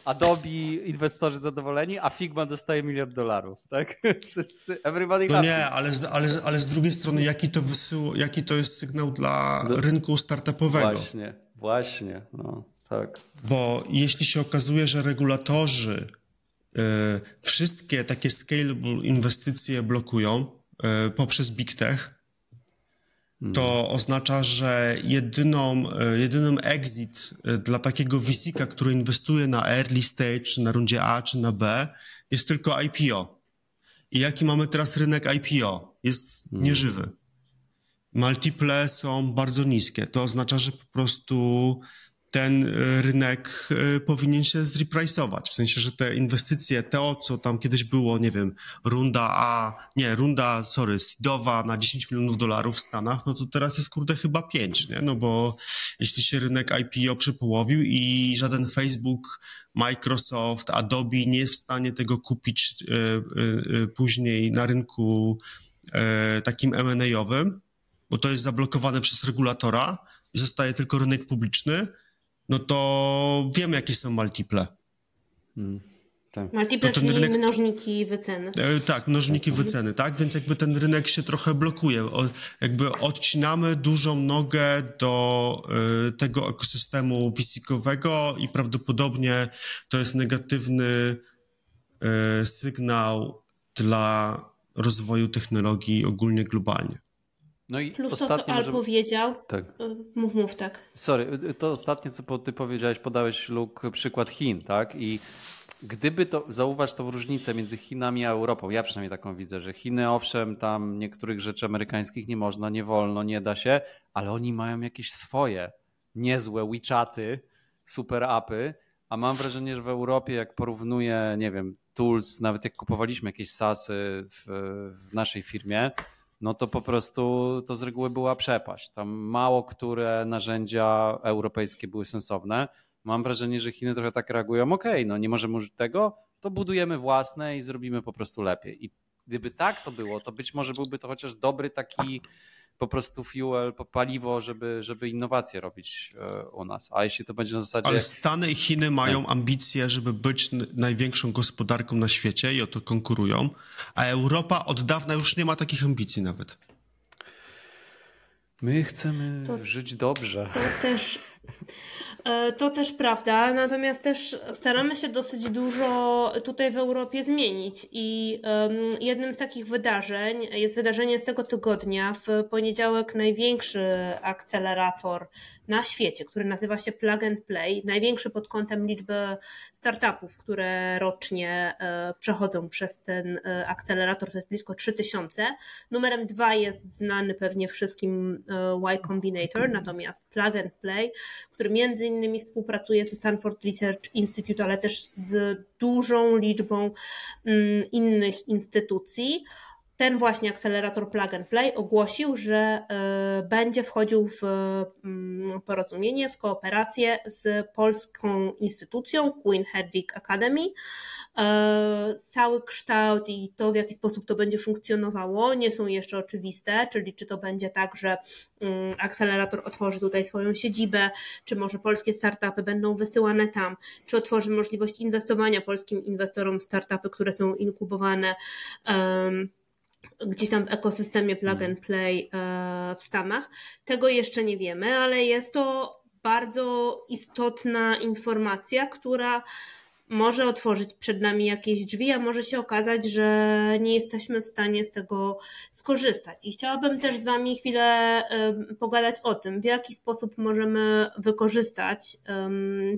Speaker 2: Adobe inwestorzy zadowoleni, a Figma dostaje miliard dolarów, tak? Wszyscy, everybody
Speaker 4: No nie, ale, ale, ale z drugiej strony jaki to, wysył, jaki to jest sygnał dla Do... rynku startupowego?
Speaker 2: Właśnie, właśnie, no tak.
Speaker 4: Bo jeśli się okazuje, że regulatorzy y, wszystkie takie scalable inwestycje blokują y, poprzez big tech, to oznacza, że jedyną, e, jedynym exit dla takiego vc który inwestuje na early stage, czy na rundzie A, czy na B, jest tylko IPO. I jaki mamy teraz rynek IPO? Jest hmm. nieżywy. Multiple są bardzo niskie. To oznacza, że po prostu ten e, rynek e, powinien się zreprice'ować. W sensie, że te inwestycje, to co tam kiedyś było, nie wiem, runda A, nie, runda, sorry, seedowa na 10 milionów dolarów w Stanach, no to teraz jest kurde chyba 5, nie? No bo jeśli się rynek IPO przepołowił i żaden Facebook, Microsoft, Adobe nie jest w stanie tego kupić e, później na rynku takim M&A-owym, bo to jest zablokowane przez regulatora i zostaje tylko rynek publiczny, no to wiemy, jakie są multiple.
Speaker 1: Hmm. Tak. Multiple, czyli rynek... mnożniki wyceny. E,
Speaker 4: tak, mnożniki mhm. wyceny, tak? Więc jakby ten rynek się trochę blokuje. O, jakby odcinamy dużą nogę do y, tego ekosystemu wisikowego i prawdopodobnie to jest negatywny y, sygnał dla rozwoju technologii ogólnie globalnie.
Speaker 1: No i Plus ostatnie to, co Al powiedział. Tak. Y, mów, mów, tak.
Speaker 2: Sorry, y, to ostatnie, co ty powiedziałeś, podałeś, Luke, przykład Chin, tak? I gdyby to, zauważ tą różnicę między Chinami a Europą, ja przynajmniej taką widzę, że Chiny owszem, tam niektórych rzeczy amerykańskich nie można, nie wolno, nie da się, ale oni mają jakieś swoje niezłe WeChaty, super apy, a mam wrażenie, że w Europie jak porównuję, nie wiem, tools, nawet jak kupowaliśmy jakieś SASy w, w naszej firmie, no to po prostu to z reguły była przepaść. Tam mało które narzędzia europejskie były sensowne. Mam wrażenie, że Chiny trochę tak reagują, ok, no nie możemy użyć tego, to budujemy własne i zrobimy po prostu lepiej. I gdyby tak to było, to być może byłby to chociaż dobry taki po prostu fuel, paliwo, żeby, żeby innowacje robić e, u nas. A jeśli to będzie na zasadzie.
Speaker 4: Ale Stany i Chiny mają tak. ambicje, żeby być największą gospodarką na świecie i o to konkurują, a Europa od dawna już nie ma takich ambicji nawet.
Speaker 2: My chcemy to, żyć dobrze.
Speaker 1: To też. E, to też prawda, natomiast też staramy się dosyć dużo tutaj w Europie zmienić i jednym z takich wydarzeń jest wydarzenie z tego tygodnia. W poniedziałek największy akcelerator na świecie, który nazywa się Plug and Play, największy pod kątem liczby startupów, które rocznie e, przechodzą przez ten e, akcelerator, to jest blisko 3000. Numerem dwa jest znany pewnie wszystkim Y Combinator, natomiast Plug and Play, który między innymi współpracuje ze Stanford Research Institute, ale też z dużą liczbą mm, innych instytucji ten właśnie akcelerator Plug and Play ogłosił, że e, będzie wchodził w mm, porozumienie, w kooperację z polską instytucją Queen Hedwig Academy. E, cały kształt i to, w jaki sposób to będzie funkcjonowało, nie są jeszcze oczywiste, czyli czy to będzie tak, że mm, akcelerator otworzy tutaj swoją siedzibę, czy może polskie startupy będą wysyłane tam, czy otworzy możliwość inwestowania polskim inwestorom w startupy, które są inkubowane gdzieś tam w ekosystemie plug and play e, w Stanach. Tego jeszcze nie wiemy, ale jest to bardzo istotna informacja, która może otworzyć przed nami jakieś drzwi, a może się okazać, że nie jesteśmy w stanie z tego skorzystać. I chciałabym też z Wami chwilę pogadać o tym, w jaki sposób możemy wykorzystać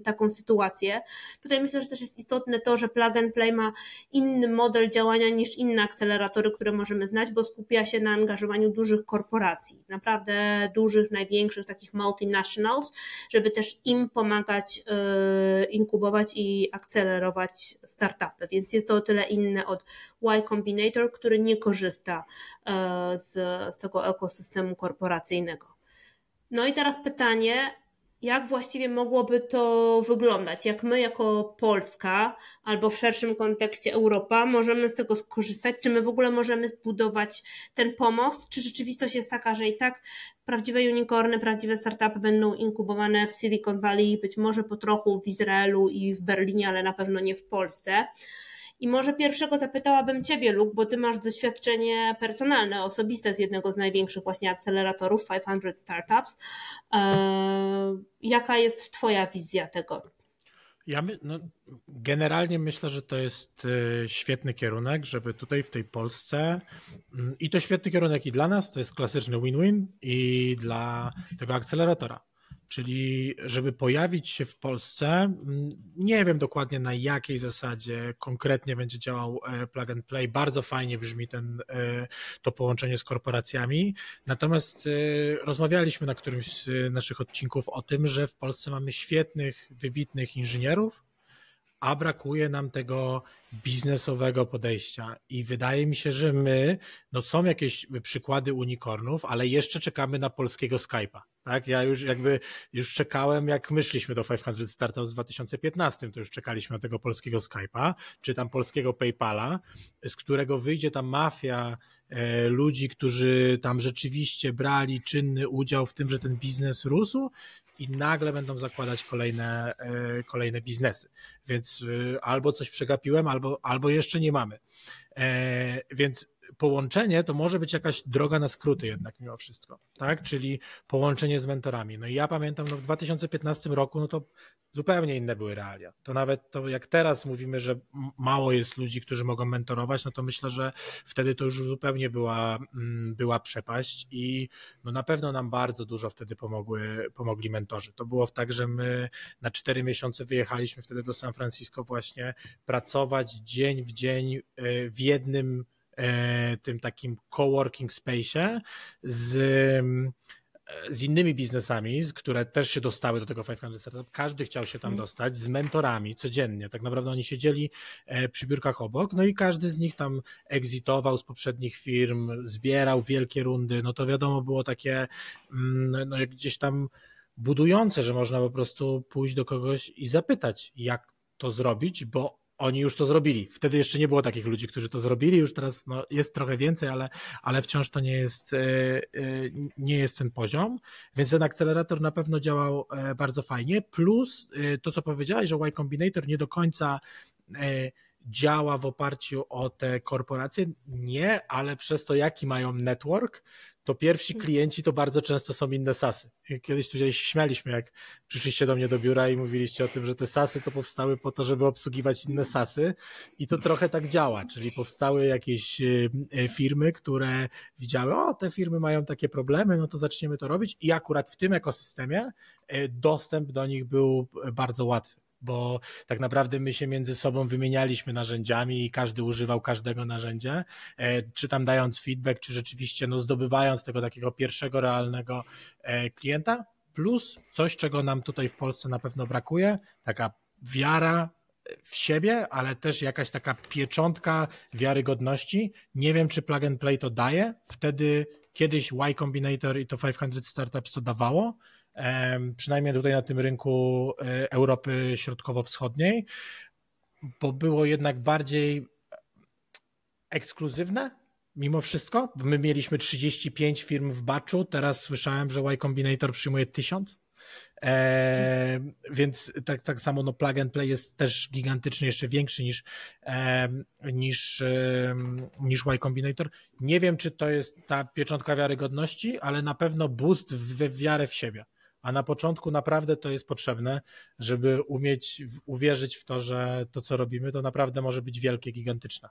Speaker 1: taką sytuację. Tutaj myślę, że też jest istotne to, że Plug and Play ma inny model działania niż inne akceleratory, które możemy znać, bo skupia się na angażowaniu dużych korporacji, naprawdę dużych, największych, takich multinationals, żeby też im pomagać e, inkubować i akceleratować akcelerować startupy, więc jest to o tyle inne od Y Combinator, który nie korzysta e, z, z tego ekosystemu korporacyjnego. No i teraz pytanie, jak właściwie mogłoby to wyglądać? Jak my, jako Polska, albo w szerszym kontekście Europa, możemy z tego skorzystać? Czy my w ogóle możemy zbudować ten pomost? Czy rzeczywistość jest taka, że i tak prawdziwe unicorny, prawdziwe startupy będą inkubowane w Silicon Valley, być może po trochu w Izraelu i w Berlinie, ale na pewno nie w Polsce? I może pierwszego zapytałabym Ciebie, Luke, bo Ty masz doświadczenie personalne, osobiste z jednego z największych właśnie akceleratorów 500 Startups. Eee, jaka jest Twoja wizja tego?
Speaker 3: Ja my, no, generalnie myślę, że to jest e, świetny kierunek, żeby tutaj w tej Polsce mm, i to świetny kierunek i dla nas, to jest klasyczny win-win i dla tego akceleratora. Czyli, żeby pojawić się w Polsce, mm, nie wiem dokładnie na jakiej zasadzie konkretnie będzie działał e, plug and play. Bardzo fajnie brzmi ten, e, to połączenie z korporacjami. Natomiast e, rozmawialiśmy na którymś z naszych odcinków o tym, że w Polsce mamy świetnych, wybitnych inżynierów, a brakuje nam tego biznesowego podejścia. I wydaje mi się, że my, no są jakieś przykłady unicornów, ale jeszcze czekamy na polskiego Skype'a. Tak, ja już jakby już czekałem, jak myśliśmy do 500 Startups w 2015, to już czekaliśmy na tego polskiego Skype'a, czy tam polskiego PayPala, z którego wyjdzie ta mafia e, ludzi, którzy tam rzeczywiście brali czynny udział w tym, że ten biznes rósł i nagle będą zakładać kolejne, e, kolejne biznesy. Więc e, albo coś przegapiłem, albo, albo jeszcze nie mamy. E, więc połączenie to może być jakaś droga na skróty jednak mimo wszystko, tak? Czyli połączenie z mentorami. No i ja pamiętam, no w 2015 roku, no to zupełnie inne były realia. To nawet to jak teraz mówimy, że mało jest ludzi, którzy mogą mentorować, no to myślę, że wtedy to już zupełnie była, mm, była przepaść i no na pewno nam bardzo dużo wtedy pomogły, pomogli mentorzy. To było tak, że my na cztery miesiące wyjechaliśmy wtedy do San Francisco właśnie pracować dzień w dzień e, w jednym tym takim coworking space'ie z, e, z innymi biznesami, które też się dostały do tego 500 Startup. Każdy chciał się tam mhm. dostać z mentorami codziennie. Tak naprawdę oni siedzieli e, przy biurkach obok, no i każdy z nich tam exitował z poprzednich firm, zbierał wielkie rundy. No to wiadomo było takie, mm, no gdzieś tam budujące, że można po prostu pójść do kogoś i zapytać, jak to zrobić, bo oni już to zrobili. Wtedy jeszcze nie było takich ludzi, którzy to zrobili, już teraz no, jest trochę więcej, ale, ale wciąż to nie jest, e, e, nie jest ten poziom, więc ten akcelerator na pewno działał e, bardzo fajnie, plus to, co powiedziałeś, że Y Combinator nie do końca działa w oparciu o te korporacje, nie, ale przez to, jaki mają network, to pierwsi klienci to bardzo często są inne sasy. Kiedyś tutaj się śmialiśmy, jak przyszliście do mnie do biura i mówiliście o tym, że te sasy to powstały po to, żeby obsługiwać inne sasy. I to trochę tak działa, czyli powstały jakieś e, e, firmy, które widziały, o te firmy mają takie problemy, no to zaczniemy to robić. I akurat w tym ekosystemie e, dostęp do nich był bardzo łatwy bo tak naprawdę my się między sobą wymienialiśmy narzędziami i każdy używał każdego narzędzia, e, czy tam dając feedback, czy rzeczywiście no, zdobywając tego takiego pierwszego realnego e, klienta, plus coś, czego nam tutaj w Polsce na pewno brakuje, taka wiara w siebie, ale też jakaś taka pieczątka wiarygodności. Nie wiem, czy plug and play to daje. Wtedy kiedyś Y Combinator i to 500 Startups to dawało, przynajmniej tutaj na tym rynku e, Europy Środkowo-Wschodniej, bo było jednak bardziej ekskluzywne mimo wszystko. My mieliśmy 35 firm w baczu, teraz słyszałem, że Y Combinator przyjmuje 1000. E, więc tak, tak samo no plug and play jest też gigantyczny, jeszcze większy niż, e, niż, e, niż Y Combinator. Nie wiem, czy to jest ta pieczątka wiarygodności, ale na pewno boost w wiarę w siebie a na początku naprawdę to jest potrzebne, żeby umieć uwierzyć w to, że to, co robimy, to naprawdę może być wielkie, gigantyczne.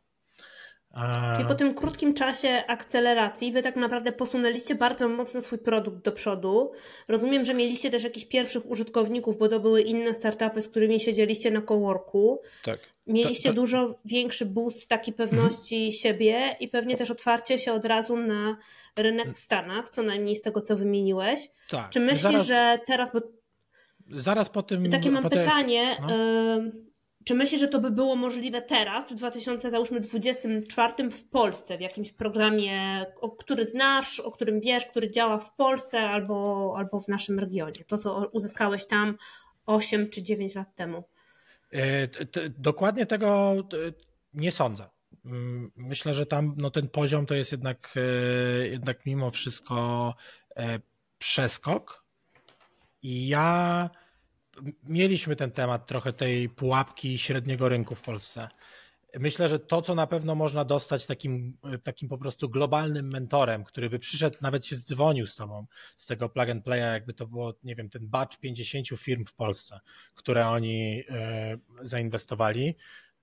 Speaker 1: I po tym krótkim czasie akceleracji wy tak naprawdę posunęliście bardzo mocno swój produkt do przodu. Rozumiem, że mieliście też jakichś pierwszych użytkowników, bo to były inne startupy, z którymi siedzieliście na coworku.
Speaker 3: Tak.
Speaker 1: Mieliście dużo większy boost takiej pewności mhm. siebie i pewnie też otwarcie się od razu na rynek w Stanach, co najmniej z tego, co wymieniłeś. Tak. Czy myślisz, Zaraz... że teraz... Bo...
Speaker 3: Zaraz po tym...
Speaker 1: Takie mam po pytanie... No czy myślisz, że to by było możliwe teraz, w 2024 w Polsce, w jakimś programie, o który znasz, o którym wiesz, który działa w Polsce albo, albo w naszym regionie? To, co uzyskałeś tam 8 czy 9 lat temu?
Speaker 3: E, dokładnie tego nie sądzę. Mm, myślę, że tam no, ten poziom to jest jednak, e, jednak mimo wszystko e, przeskok. I ja mieliśmy ten temat trochę tej pułapki średniego rynku w Polsce. Myślę, że to, co na pewno można dostać takim, takim po prostu globalnym mentorem, który by przyszedł, nawet się dzwonił z tobą z tego plug and playa, jakby to było, nie wiem, ten batch 50 firm w Polsce, które oni e, zainwestowali,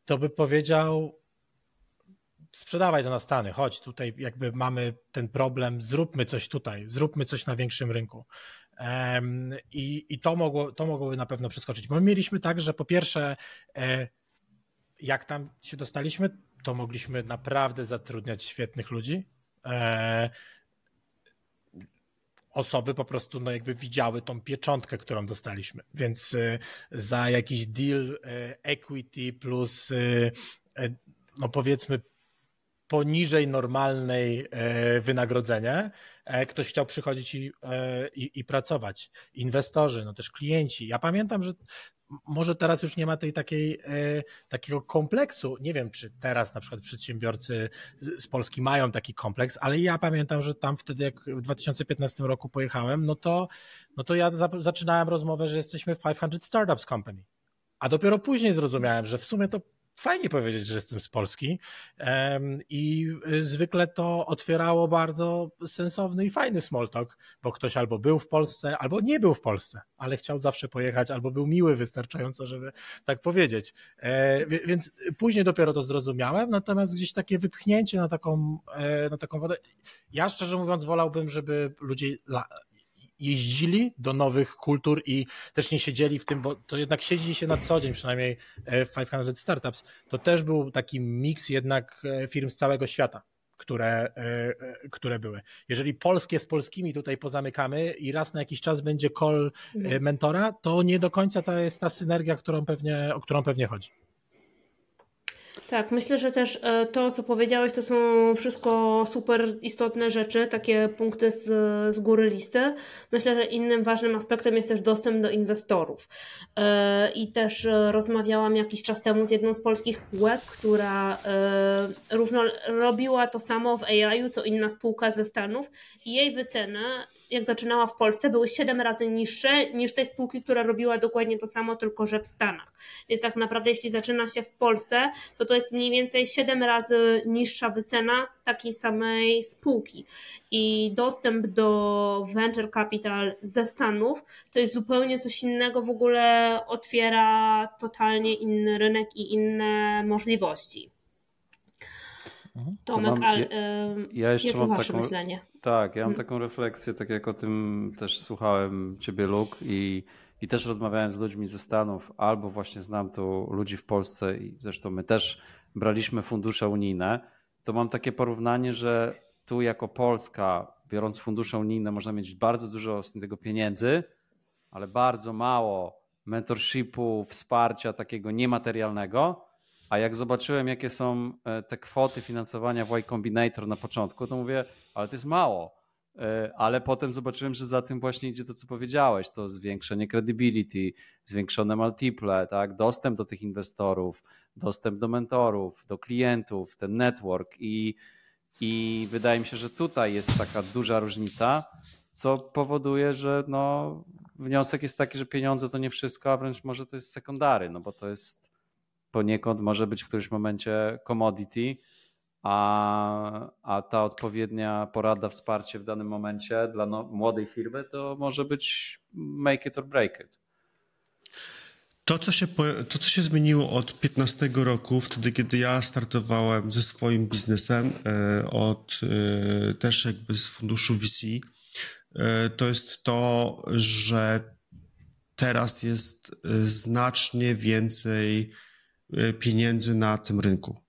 Speaker 3: to by powiedział, sprzedawaj to na Stany, chodź, tutaj jakby mamy ten problem, zróbmy coś tutaj, zróbmy coś na większym rynku. I, i to, mogło, to mogłoby na pewno przeskoczyć. My mieliśmy tak, że po pierwsze, e, jak tam się dostaliśmy, to mogliśmy naprawdę zatrudniać świetnych ludzi. E, osoby po prostu no jakby widziały tą pieczątkę, którą dostaliśmy. Więc e, za jakiś deal equity plus no powiedzmy poniżej normalnej wynagrodzenie, E, ktoś chciał przychodzić i, e, i, i pracować. Inwestorzy, no też klienci. Ja pamiętam, że może teraz już nie ma tej takiej, e, takiego kompleksu. Nie wiem, czy teraz na przykład przedsiębiorcy z, Polski mają taki kompleks, ale ja pamiętam, że tam wtedy, jak w 2015 roku pojechałem, no to, no to ja za, zaczynałem rozmowę, że jesteśmy 500 Startups Company. A dopiero później zrozumiałem, że w sumie to fajnie powiedzieć, że jestem z Polski i y, zwykle to otwierało bardzo sensowny i fajny small talk, bo ktoś albo był w Polsce, albo nie był w Polsce, ale chciał zawsze pojechać, albo był miły wystarczająco, żeby tak powiedzieć. E, więc później dopiero to zrozumiałem, natomiast gdzieś takie wypchnięcie na taką, e, na taką wodę, ja szczerze mówiąc wolałbym, żeby ludzie jeździli do nowych kultur i też nie siedzieli w tym, bo to jednak siedzi się na co dzień, przynajmniej 500 e, Startups, to też był taki miks jednak e, firm z całego świata. Które, e, które były. Jeżeli polskie z polskimi tutaj pozamykamy i raz na jakiś czas będzie call mhm. mentora, to nie do końca to jest ta synergia, którą pewnie, o którą pewnie chodzi.
Speaker 1: Tak, myślę, że też e, to, co powiedziałeś, to są wszystko super istotne rzeczy, takie punkty z, z góry listy. Myślę, że innym ważnym aspektem jest też dostęp do inwestorów. E, I też e, rozmawiałam jakiś czas temu z jedną z polskich spółek, która równo robiła to samo w AI-u, co inna spółka ze Stanów i jej wycena jak zaczynała w Polsce, były 7 razy niższe niż tej spółki, która robiła dokładnie to samo, tylko że w Stanach. Więc tak naprawdę, jeśli zaczyna się w Polsce, to to jest mniej więcej 7 razy niższa wycena takiej samej spółki. I dostęp do venture capital ze Stanów to jest zupełnie coś innego, w ogóle otwiera totalnie inny rynek i inne możliwości.
Speaker 2: Mhm. Tomek, mam, ja, ja jeszcze mam taką, myślenie? Tak, ja mam hmm. taką refleksję, tak jak o tym też słuchałem ciebie, Luke, i, i też rozmawiałem z ludźmi ze Stanów, albo właśnie znam tu ludzi w Polsce i zresztą my też braliśmy fundusze unijne, to mam takie porównanie, że tu jako Polska, biorąc fundusze unijne, można mieć bardzo dużo z tego pieniędzy, ale bardzo mało mentorshipu, wsparcia takiego niematerialnego, a jak zobaczyłem, jakie są e, te kwoty finansowania w Y Combinator na początku, to mówię, ale to jest mało. E, ale potem zobaczyłem, że za tym właśnie idzie to, co powiedziałeś, to zwiększenie credibility, zwiększone multiple, tak? dostęp do tych inwestorów, dostęp do mentorów, do klientów, ten network i, i wydaje mi się, że tutaj jest taka duża różnica, co powoduje, że no, wniosek jest taki, że pieniądze to nie wszystko, a wręcz może to jest sekundary, no bo to jest poniekąd może być w którymś momencie commodity, a, a ta odpowiednia porada, wsparcie w danym momencie dla no, młodej firmy to może być make it or break it.
Speaker 4: To co, się, to, co się zmieniło od 15 roku, wtedy, kiedy ja startowałem ze swoim biznesem, e, od e, też jakby z funduszu VC, e, to jest to, że teraz jest znacznie więcej pieniędzy na tym rynku.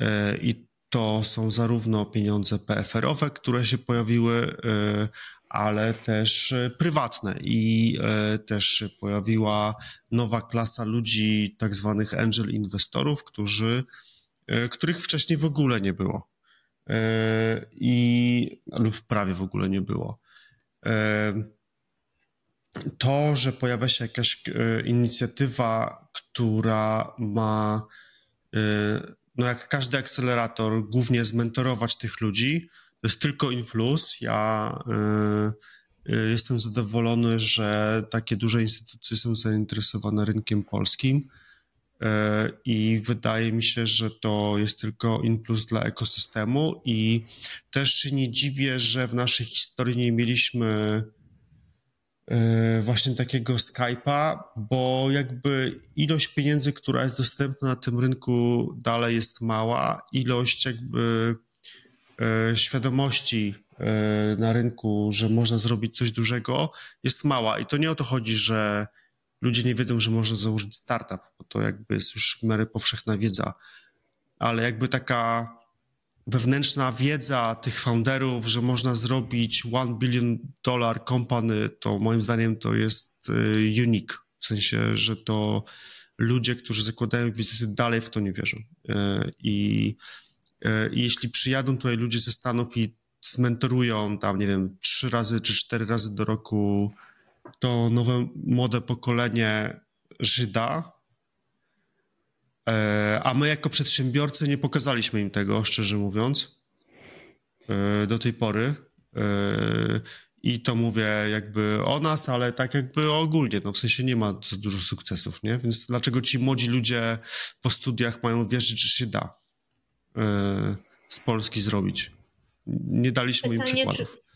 Speaker 4: E, I to są zarówno pieniądze PFR-owe, które się pojawiły, e, ale też prywatne i też się pojawiła nowa klasa ludzi, tak zwanych angel inwestorów, którzy, których wcześniej w ogóle nie było. I lub prawie w ogóle nie było to, że pojawia się jakaś e, inicjatywa, która ma, e, no jak każdy akcelerator, głównie zmentorować tych ludzi, to jest tylko in plus. Ja e, jestem zadowolony, że takie duże instytucje są zainteresowane rynkiem polskim i wydaje mi się, że to jest tylko in plus dla ekosystemu i też się nie dziwię, że w naszej historii nie mieliśmy właśnie takiego Skype'a, bo jakby ilość pieniędzy, która jest dostępna na tym rynku dalej jest mała, ilość jakby e, świadomości e, na rynku, że można zrobić coś dużego jest mała. I to nie o to chodzi, że ludzie nie wiedzą, że można założyć startup, bo to jakby jest już w miarę powszechna wiedza, ale jakby taka wewnętrzna wiedza tych founderów, że można zrobić one billion dollar company, to moim zdaniem to jest y, unique. W sensie, że to ludzie, którzy zakładają biznesy, dalej w to nie wierzą. Y, I, y, I jeśli przyjadą tutaj ludzie ze Stanów i zmentorują tam, nie wiem, trzy razy czy cztery razy do roku to nowe młode pokolenie Żyda, a my jako przedsiębiorcy nie pokazaliśmy im tego, szczerze mówiąc, e, do tej pory. E, I to mówię jakby o nas, ale tak jakby ogólnie, no w sensie nie ma za dużo sukcesów, nie? Więc dlaczego ci młodzi ludzie po studiach mają wierzyć, że się da z Polski zrobić? Nie daliśmy Pytanie, im przykładów. Czy...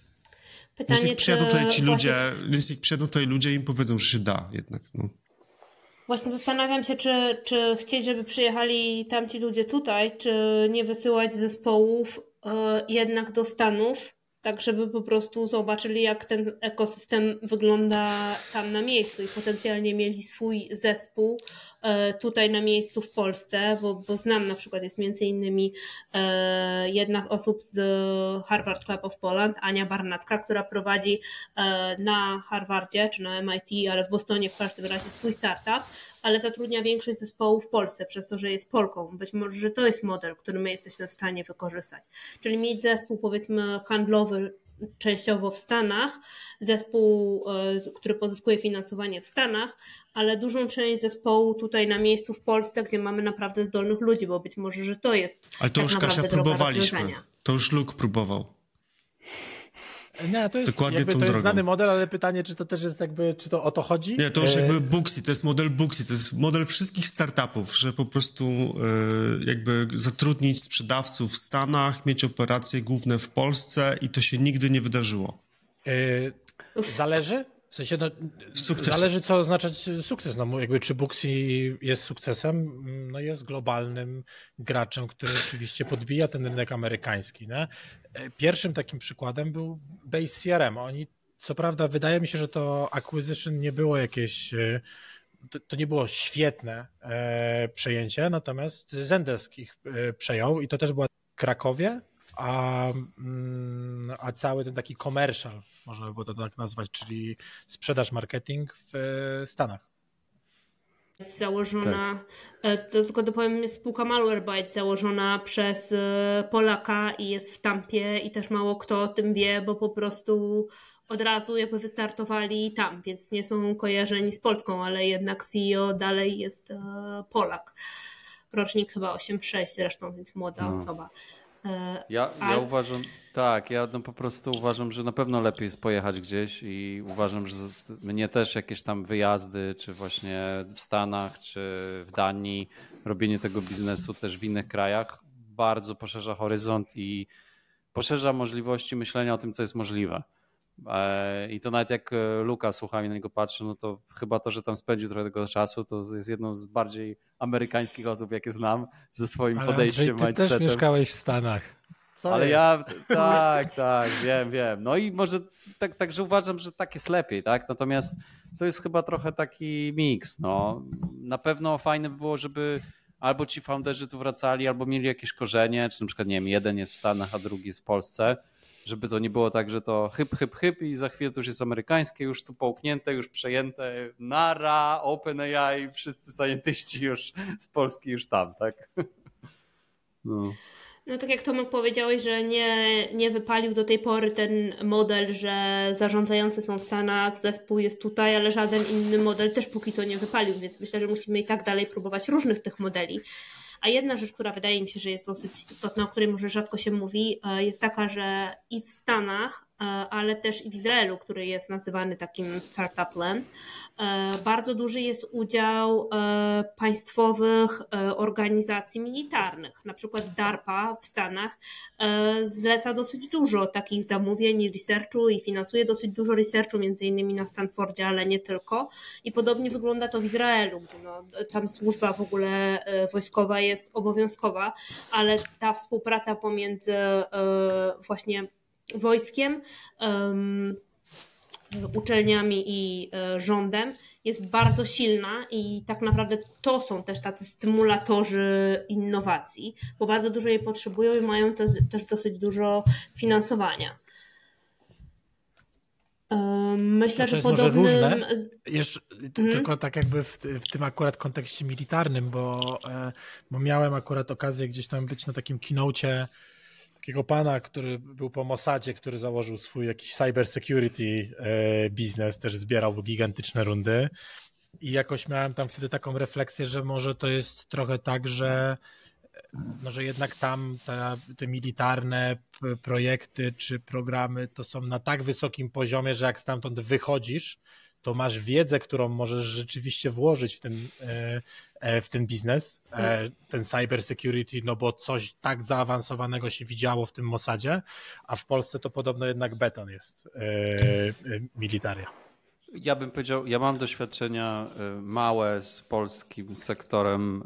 Speaker 4: Pytanie, więc jak przyjadą tutaj ci ludzie, właśnie... jak przyjadą tutaj ludzie im powiedzą, że się da jednak, no.
Speaker 1: Właśnie zastanawiam się, czy, czy chcieć, żeby przyjechali tamci ludzie tutaj, czy nie wysyłać zespołów e, jednak do Stanów, tak żeby po prostu zobaczyli, jak ten ekosystem wygląda tam na miejscu i potencjalnie mieli swój zespół tutaj na miejscu w Polsce, bo, bo znam na przykład, jest między innymi e, jedna z osób z Harvard Club of Poland, Ania Barnacka, która prowadzi e, na Harvardzie czy na MIT, ale w Bostonie w każdym razie swój startup ale zatrudnia większość zespołów w Polsce przez to, że jest Polką. Być może, że to jest model, który my jesteśmy w stanie wykorzystać. Czyli mieć zespół, powiedzmy, handlowy częściowo w Stanach, zespół, e, który pozyskuje finansowanie w Stanach, ale dużą część zespołu tutaj na miejscu w Polsce, gdzie mamy naprawdę zdolnych ludzi, bo być może, że to jest.
Speaker 4: Ale to
Speaker 1: tak
Speaker 4: już Kasia próbowaliśmy. To już Luke próbował.
Speaker 3: Nie, to jest, Dokładnie jakby, to drogą. jest znany model, ale pytanie, czy to też jest jakby, czy to o to chodzi?
Speaker 4: Nie, to już e, jakby Booksy, to jest model Booksy, to jest model wszystkich startupów, że po prostu e, jakby zatrudnić sprzedawców w Stanach, mieć operacje główne w Polsce i to się nigdy nie wydarzyło.
Speaker 3: Yy, zależy? W sensie, no, zależy co oznaczać sukces. No, jakby czy Booksy jest sukcesem? No jest globalnym graczem, który oczywiście podbija ten rynek amerykański. Nie? Pierwszym takim przykładem był Base CRM. Oni, co prawda, wydaje mi się, że to acquisition nie było jakieś, e, to, nie było świetne e, przejęcie, natomiast Zendesk ich e, przejął i to też była Krakowie, a, mm, a cały ten taki commercial, można by było to tak nazwać, czyli sprzedaż marketing w Stanach
Speaker 1: założona, tak. E, to tylko dopowiem, jest spółka Malwarebytes założona przez e, Polaka i jest w Tampie i też mało kto o tym wie, bo po prostu od razu jakby wystartowali tam, więc nie są kojarzeni z Polską, ale jednak CEO dalej jest e, Polak. Rocznik chyba 8-6 zresztą, więc młoda no. osoba.
Speaker 2: Ja, ja uważam, tak, ja no po prostu uważam, że na pewno lepiej jest pojechać gdzieś i uważam, że mnie też jakieś tam wyjazdy, czy właśnie w Stanach, czy w Danii, robienie tego biznesu też w innych krajach bardzo poszerza horyzont i poszerza możliwości myślenia o tym, co jest możliwe. E, I to nawet jak e, Luka słucha i na niego patrzy, no to chyba to, że tam spędził trochę tego czasu, to jest jedną z bardziej amerykańskich osób, jakie znam, ze swoim Ale podejściem,
Speaker 3: Andrzej, ty mindsetem. też mieszkałeś w Stanach.
Speaker 2: Co Ale jest? ja, tak, tak, wiem, wiem. No i może tak, także uważam, że tak jest lepiej, tak? Natomiast to jest chyba trochę taki miks, no. Na pewno fajne by było, żeby albo ci founderzy tu wracali, albo mieli jakieś korzenie, czy na przykład, nie wiem, jeden jest w Stanach, a drugi jest w Polsce żeby to nie było tak, że to hyp, hyp, hyp i za chwilę to już jest amerykańskie, już tu połknięte, już przejęte, nara, OpenAI, wszyscy scientyści już z Polski już tam, tak?
Speaker 1: No. No tak jak Tomek powiedziałeś, że nie, nie wypalił do tej pory ten model, że zarządzający są w Stanach, zespół jest tutaj, ale żaden inny model też póki co nie wypalił, więc myślę, że musimy i tak dalej próbować różnych tych modeli. A jedna rzecz, która wydaje mi się, że jest dosyć istotna, o której może rzadko się mówi, e, jest taka, że i w Stanach, ale też i w Izraelu, który jest nazywany takim startup land, e, bardzo duży jest udział państwowych organizacji militarnych. Na przykład DARPA w Stanach zleca dosyć dużo takich zamówień, researchu i finansuje dosyć dużo researchu, między innymi na Stanfordzie, ale nie tylko. I podobnie wygląda to w Izraelu, gdzie no, tam służba w ogóle wojskowa jest obowiązkowa, ale ta współpraca pomiędzy e, właśnie wojskiem, uczelniami i e, rządem jest bardzo silna i tak naprawdę to są też tacy stymulatorzy innowacji, bo bardzo dużo jej potrzebują i mają też, też dosyć dużo finansowania. Myślę, że podobnym... różne.
Speaker 3: Jeszcze, mhm. Tylko tak jakby w, w, tym akurat kontekście militarnym, bo, e, bo miałem akurat okazję gdzieś tam być na takim keynocie takiego pana, który był po Mossadzie, który założył swój jakiś cyber security e, biznes, też zbierał gigantyczne rundy. I jakoś miałem tam wtedy taką refleksję, że może to jest trochę tak, że no, że jednak tam te, te militarne projekty czy programy to są na tak wysokim poziomie, że jak stamtąd wychodzisz, to masz wiedzę, którą możesz rzeczywiście włożyć w ten, e, e, w ten biznes, e, ten cyber security, no bo coś tak zaawansowanego się widziało w tym Mossadzie, a w Polsce to podobno jednak beton jest militaria.
Speaker 2: Ja bym powiedział, ja mam doświadczenia małe z polskim sektorem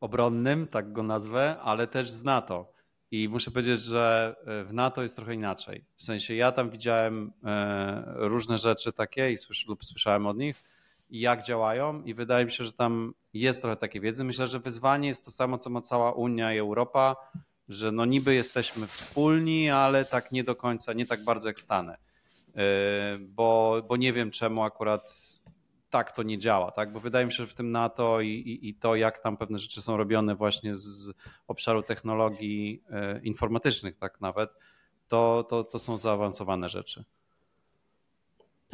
Speaker 2: obronnym, tak go nazwę, ale też z NATO. I muszę powiedzieć, że e, w NATO jest trochę inaczej. W sensie ja tam widziałem e, różne rzeczy takie i słysz, lub słyszałem od nich jak działają i wydaje mi się, że tam jest trochę takiej wiedzy. Myślę, że wyzwanie jest to samo, co ma cała Unia i Europa, że no niby jesteśmy wspólni, ale tak nie do końca, nie tak bardzo jak Stany. E, bo, bo nie wiem czemu akurat tak to nie działa, tak? Bo wydaje mi się, że w tym NATO i, i, i to, jak tam pewne rzeczy są robione właśnie z obszaru technologii e, informatycznych, tak nawet, to, to, to są zaawansowane rzeczy.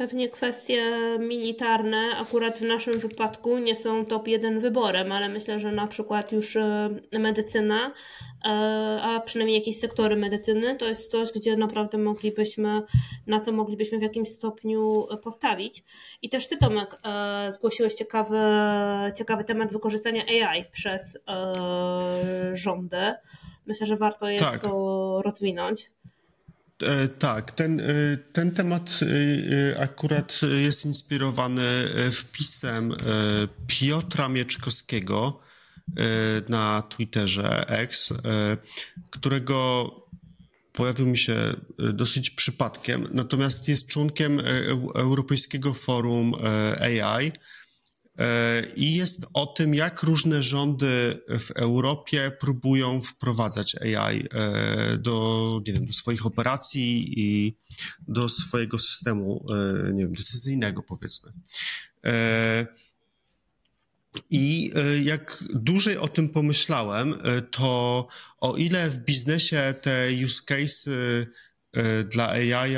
Speaker 1: Pewnie kwestie militarne akurat w naszym wypadku nie są top jeden wyborem, ale myślę, że na przykład już e, medycyna, e, a przynajmniej jakieś sektory medycyny, to jest coś, gdzie naprawdę moglibyśmy, na co moglibyśmy w jakimś stopniu postawić. I też ty, Tomek, e, zgłosiłeś ciekawy, ciekawy temat wykorzystania AI przez rządy. Myślę, że warto jest tak. to rozwinąć.
Speaker 4: E, tak, ten, e, ten temat e, akurat jest inspirowany wpisem Piotra Mieczkowskiego na Twitterze X, którego pojawił mi się dosyć przypadkiem, natomiast jest członkiem Europejskiego Forum AI i jest o tym, jak różne rządy w Europie próbują wprowadzać AI e, do, nie wiem, do swoich operacji i do swojego systemu, e, nie wiem, decyzyjnego powiedzmy. I jak dłużej o tym pomyślałem, to o ile w biznesie te use case dla AI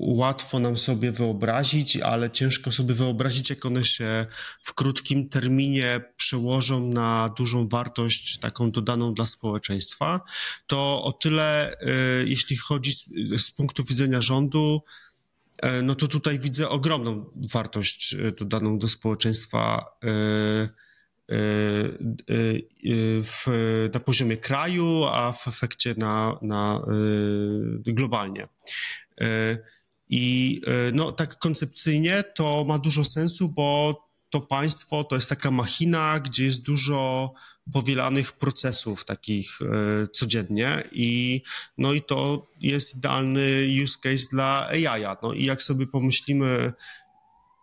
Speaker 4: łatwo nam sobie wyobrazić, ale ciężko sobie wyobrazić, jak one się w krótkim terminie przełożą na dużą wartość taką dodaną dla społeczeństwa, to o tyle, e, jeśli chodzi z, z punktu widzenia rządu, e, no to tutaj widzę ogromną wartość e, dodaną do społeczeństwa w, na poziomie kraju, a w efekcie na, na globalnie. E, I e, no, tak koncepcyjnie to ma dużo sensu, bo to państwo to jest taka machina, gdzie jest dużo powielanych procesów takich e, codziennie i no i to jest idealny use case dla AI. No i jak sobie pomyślimy,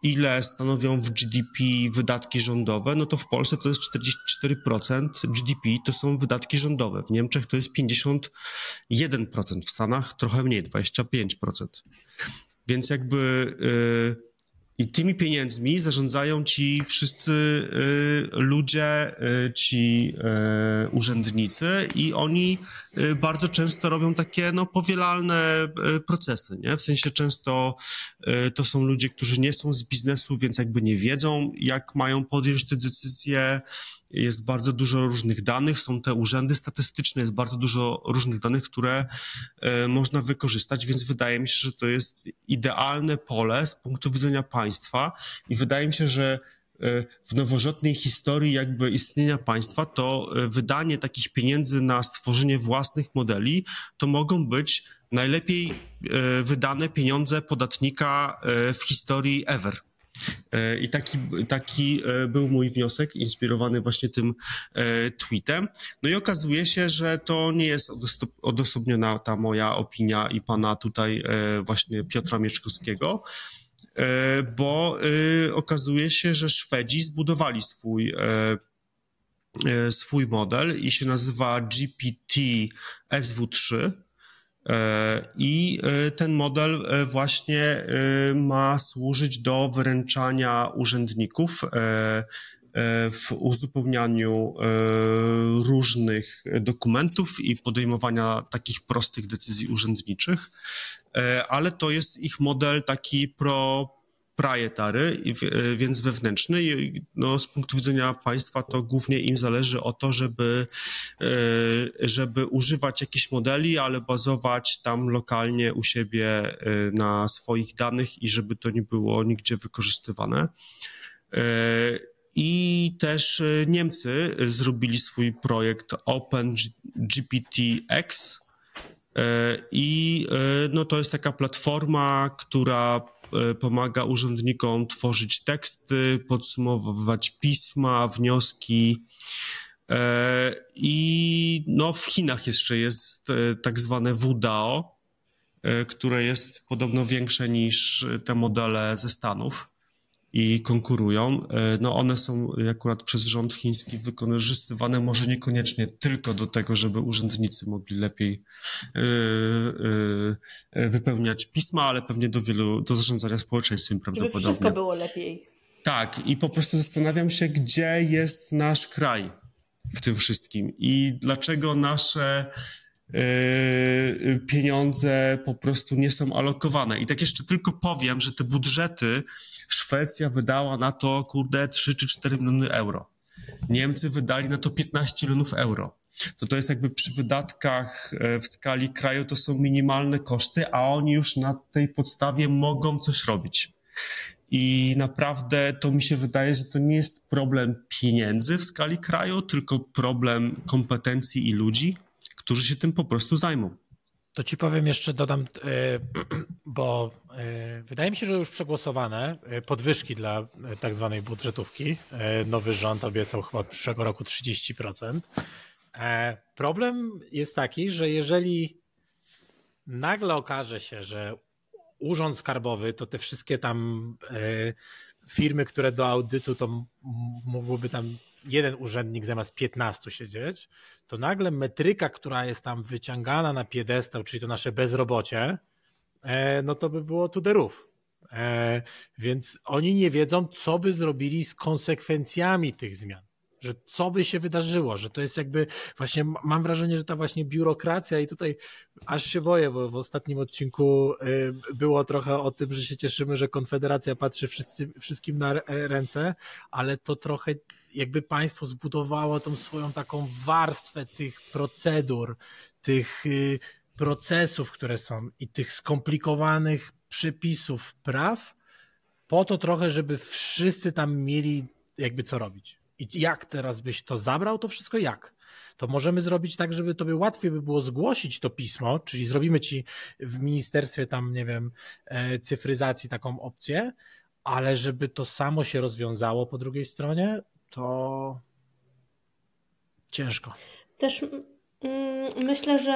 Speaker 4: ile stanowią w GDP wydatki rządowe, no to w Polsce to jest 44% GDP to są wydatki rządowe. W Niemczech to jest 51%, w Stanach trochę mniej, 25%. Więc jakby yy, i tymi pieniędzmi zarządzają ci wszyscy y, ludzie, y, ci y, urzędnicy i oni bardzo często robią takie no, powielalne procesy, nie? W sensie często to są ludzie, którzy nie są z biznesu, więc jakby nie wiedzą, jak mają podjąć te decyzje, jest bardzo dużo różnych danych, są te urzędy statystyczne, jest bardzo dużo różnych danych, które e, można wykorzystać, więc wydaje mi się, że to jest idealne pole z punktu widzenia państwa i wydaje mi się, że e, w nowożytnej historii jakby istnienia państwa, to e, wydanie takich pieniędzy na stworzenie własnych modeli, to mogą być najlepiej wydane pieniądze podatnika w historii ever. E, I taki, taki e, był mój wniosek, inspirowany właśnie tym e, tweetem. No i okazuje się, że to nie jest odosobniona ta moja opinia i pana tutaj właśnie Piotra Mieczkowskiego, bo okazuje się, że Szwedzi zbudowali swój swój model i się nazywa GPT SV3 E, I e, ten model e, właśnie ma służyć do wyręczania urzędników w uzupełnianiu różnych dokumentów i podejmowania takich prostych decyzji urzędniczych, ale to jest ich model taki pro proprietary, e, więc wewnętrzny. I no, z punktu widzenia państwa to głównie im zależy o to, żeby, e, żeby używać jakichś modeli, ale bazować tam lokalnie u siebie e, na swoich danych i żeby to nie było nigdzie wykorzystywane. I też Niemcy zrobili swój projekt OpenGPTX. I no, to jest taka platforma, która pomaga urzędnikom tworzyć teksty, podsumowywać pisma, wnioski. E, I no, w Chinach jeszcze jest e, tak zwane WDAO, które jest podobno większe niż te modele ze Stanów i konkurują. E, no one są akurat przez rząd chiński wykorzystywane może niekoniecznie tylko do tego, żeby urzędnicy mogli lepiej e, e, wypełniać pisma, ale pewnie do wielu, do zarządzania społeczeństwem prawdopodobnie.
Speaker 1: Żeby wszystko było lepiej.
Speaker 4: Tak, i po prostu zastanawiam się, gdzie jest nasz kraj w tym wszystkim i dlaczego nasze pieniądze po prostu nie są alokowane. I tak jeszcze tylko powiem, że te budżety Szwecja wydała na to, kurde, 3 czy 4 miliony euro. Niemcy wydali na to 15 milionów euro. To to jest jakby przy wydatkach e, w skali kraju to są minimalne koszty, a oni już na tej podstawie mogą coś robić. I naprawdę to mi się wydaje, że to nie jest problem pieniędzy w skali kraju, tylko problem kompetencji i ludzi, którzy się tym po prostu zajmą.
Speaker 3: To ci powiem jeszcze, dodam, e, bo e, wydaje mi się, że już przegłosowane e, podwyżki dla tak zwanej budżetówki. Nowy rząd obiecał chyba od przyszłego roku 30%. Problem jest taki, że jeżeli nagle okaże się, że urząd skarbowy to te wszystkie tam firmy, które do audytu to mogłyby tam jeden urzędnik zamiast 15 siedzieć, to nagle metryka, która jest tam wyciągana na piedestał, czyli to nasze bezrobocie, e, no to by było roof. E, więc oni nie wiedzą, co by zrobili z konsekwencjami tych zmian że co by się wydarzyło, że to jest jakby właśnie mam wrażenie, że ta właśnie biurokracja i tutaj aż się boję, bo w ostatnim odcinku y, było trochę o tym, że się cieszymy, że Konfederacja patrzy wszyscy, wszystkim na ręce, ale to trochę jakby państwo zbudowało tą swoją taką warstwę tych procedur, tych y, procesów, które są i tych skomplikowanych przepisów praw, po to trochę, żeby wszyscy tam mieli jakby co robić. I jak teraz byś to zabrał, to wszystko jak? To możemy zrobić tak, żeby tobie łatwiej by było zgłosić to pismo, czyli zrobimy ci w ministerstwie tam, nie wiem, e, cyfryzacji taką opcję, ale żeby to samo się rozwiązało po drugiej stronie, to ciężko.
Speaker 1: Też mm, myślę, że,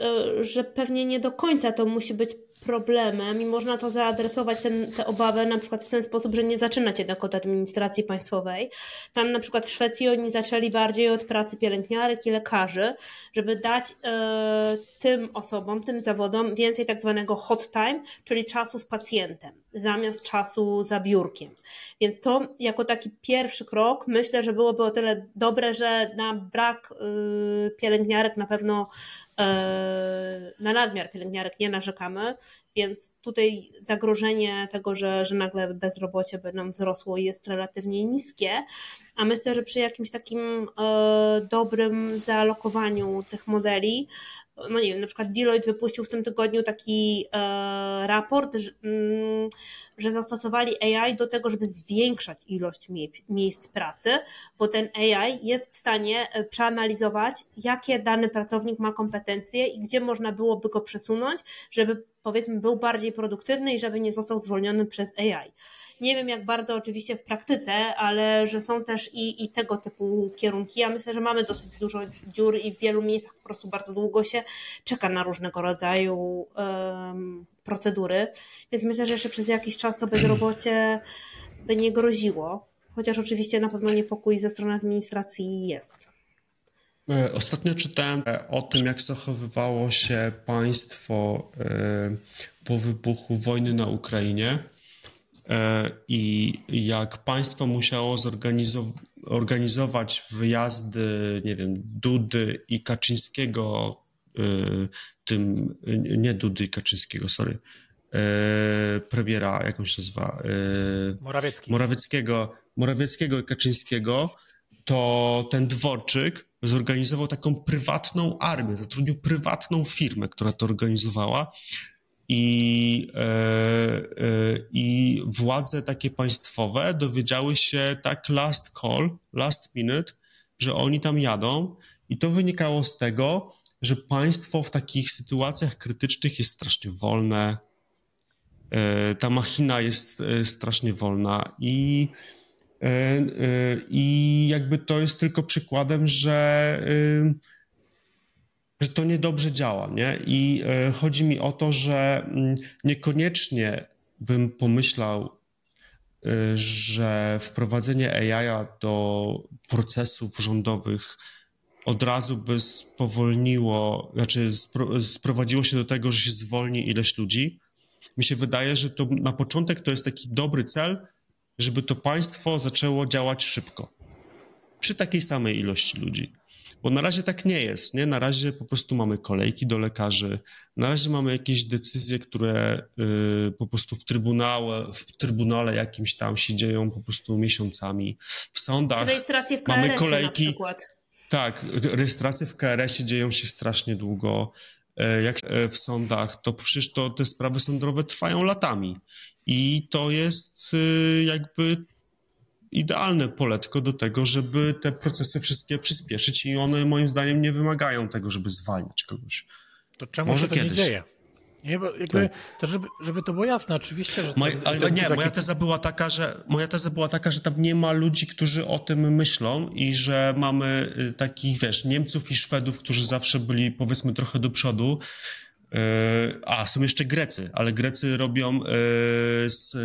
Speaker 1: e, że pewnie nie do końca to musi być problemem i można to zaadresować ten, tę obawę na przykład w ten sposób, że nie zaczynać jednak od administracji państwowej. Tam na przykład w Szwecji oni zaczęli bardziej od pracy pielęgniarek i lekarzy, żeby dać e, tym osobom, tym zawodom więcej tak zwanego hot time, czyli czasu z pacjentem zamiast czasu za biurkiem. Więc to jako taki pierwszy krok myślę, że byłoby o tyle dobre, że na brak y, pielęgniarek na pewno y, na nadmiar pielęgniarek nie narzekamy, więc tutaj zagrożenie tego, że, że nagle bezrobocie by nam wzrosło jest relatywnie niskie, a myślę, że przy jakimś takim y, dobrym zaalokowaniu tych modeli no nie wiem, na przykład Deloitte wypuścił w tym tygodniu taki e, raport, że, zastosowali AI do tego, żeby zwiększać ilość mie miejsc pracy, bo ten AI jest w stanie e, przeanalizować, jakie dany pracownik ma kompetencje i gdzie można byłoby go przesunąć, żeby powiedzmy był bardziej produktywny i żeby nie został zwolniony przez AI. Nie wiem, jak bardzo oczywiście w praktyce, ale że są też i, i tego typu kierunki. Ja myślę, że mamy dosyć dużo dziur i w wielu miejscach po prostu bardzo długo się czeka na różnego rodzaju um, procedury, więc myślę, że jeszcze przez jakiś czas to bezrobocie by nie groziło, chociaż oczywiście na pewno niepokój ze strony administracji jest.
Speaker 4: E, ostatnio czytałem o tym, jak zachowywało się państwo e, po wybuchu wojny na Ukrainie. E, i jak państwo musiało zorganizować wyjazdy, nie wiem, Dudy i Kaczyńskiego, e, tym, nie Dudy Kaczyńskiego, sorry, e, premiera, jak on się nazywa?
Speaker 3: Morawiecki.
Speaker 4: Morawieckiego, Morawieckiego i Kaczyńskiego, to ten Dworczyk zorganizował taką prywatną armię, zatrudnił prywatną firmę, która to organizowała i, e, e, I władze takie państwowe dowiedziały się tak last call, last minute, że oni tam jadą, i to wynikało z tego, że państwo w takich sytuacjach krytycznych jest strasznie wolne. E, ta machina jest strasznie wolna i, i jakby to jest tylko przykładem, że że to niedobrze działa, nie? I e, chodzi mi o to, że mm, niekoniecznie bym pomyślał, e, że wprowadzenie AI do procesów rządowych od razu by spowolniło, znaczy sprowadziło się do tego, że się zwolni ileś ludzi. Mi się wydaje, że to na początek to jest taki dobry cel, żeby to państwo zaczęło działać szybko. Przy takiej samej ilości ludzi. Bo na razie tak nie jest, nie? Na razie po prostu mamy kolejki do lekarzy, na razie mamy jakieś decyzje, które y, po prostu w trybunale, w trybunale jakimś tam się dzieją po prostu miesiącami. W sądach
Speaker 1: mamy kolejki.
Speaker 4: Tak, rejestracje w KRS-ie dzieją się strasznie długo. E, jak e, w sądach, to przecież to te sprawy sądowe trwają latami. I to jest y, jakby idealne poletko do tego, żeby te procesy wszystkie przyspieszyć i one moim zdaniem nie wymagają tego, żeby zwalniać kogoś.
Speaker 3: To czemu Może się to kiedyś. nie dzieje? Nie, bo jakby, to żeby, żeby to było jasne, oczywiście, że...
Speaker 4: Moj, ale nie, taki... moja teza była taka, że moja teza była taka, że tam nie ma ludzi, którzy o tym myślą i że mamy y, takich, wiesz, Niemców i Szwedów, którzy zawsze byli, powiedzmy, trochę do przodu, E, a, są jeszcze Grecy, ale Grecy robią e, z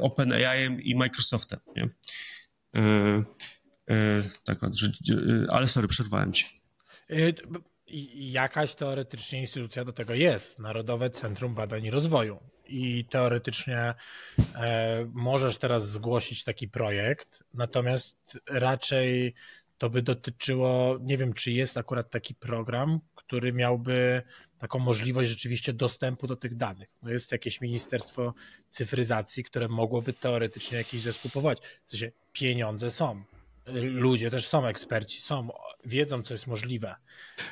Speaker 4: OpenAI i Microsoftem, nie? Tak, ale sorry, przerwałem ci.
Speaker 3: Jakaś teoretycznie instytucja do tego jest. Narodowe Centrum Badań i Rozwoju. I teoretycznie możesz teraz zgłosić taki projekt, natomiast raczej to by dotyczyło, nie wiem, czy jest akurat taki program, który miałby taką możliwość rzeczywiście dostępu do tych danych. No jest jakieś Ministerstwo Cyfryzacji, które mogłoby teoretycznie jakiś zespół powołać. W sensie pieniądze są, ludzie też są, eksperci są, wiedzą, co jest możliwe.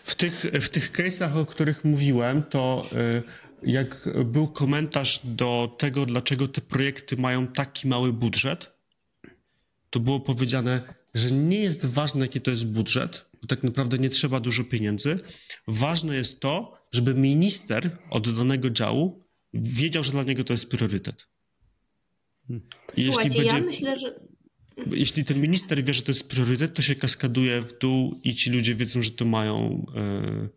Speaker 4: W tych, w tych case'ach, o których mówiłem, to y, jak był komentarz do tego, dlaczego te projekty mają taki mały budżet, to było powiedziane, że nie jest ważne, jaki to jest budżet, bo tak naprawdę nie trzeba dużo pieniędzy. Ważne jest to, żeby minister od danego działu wiedział, że dla niego to jest priorytet.
Speaker 1: I Słuchajcie, będzie... ja myślę, że
Speaker 4: jeśli ten minister wie, że to jest priorytet, to się kaskaduje w dół i ci ludzie wiedzą, że to mają e,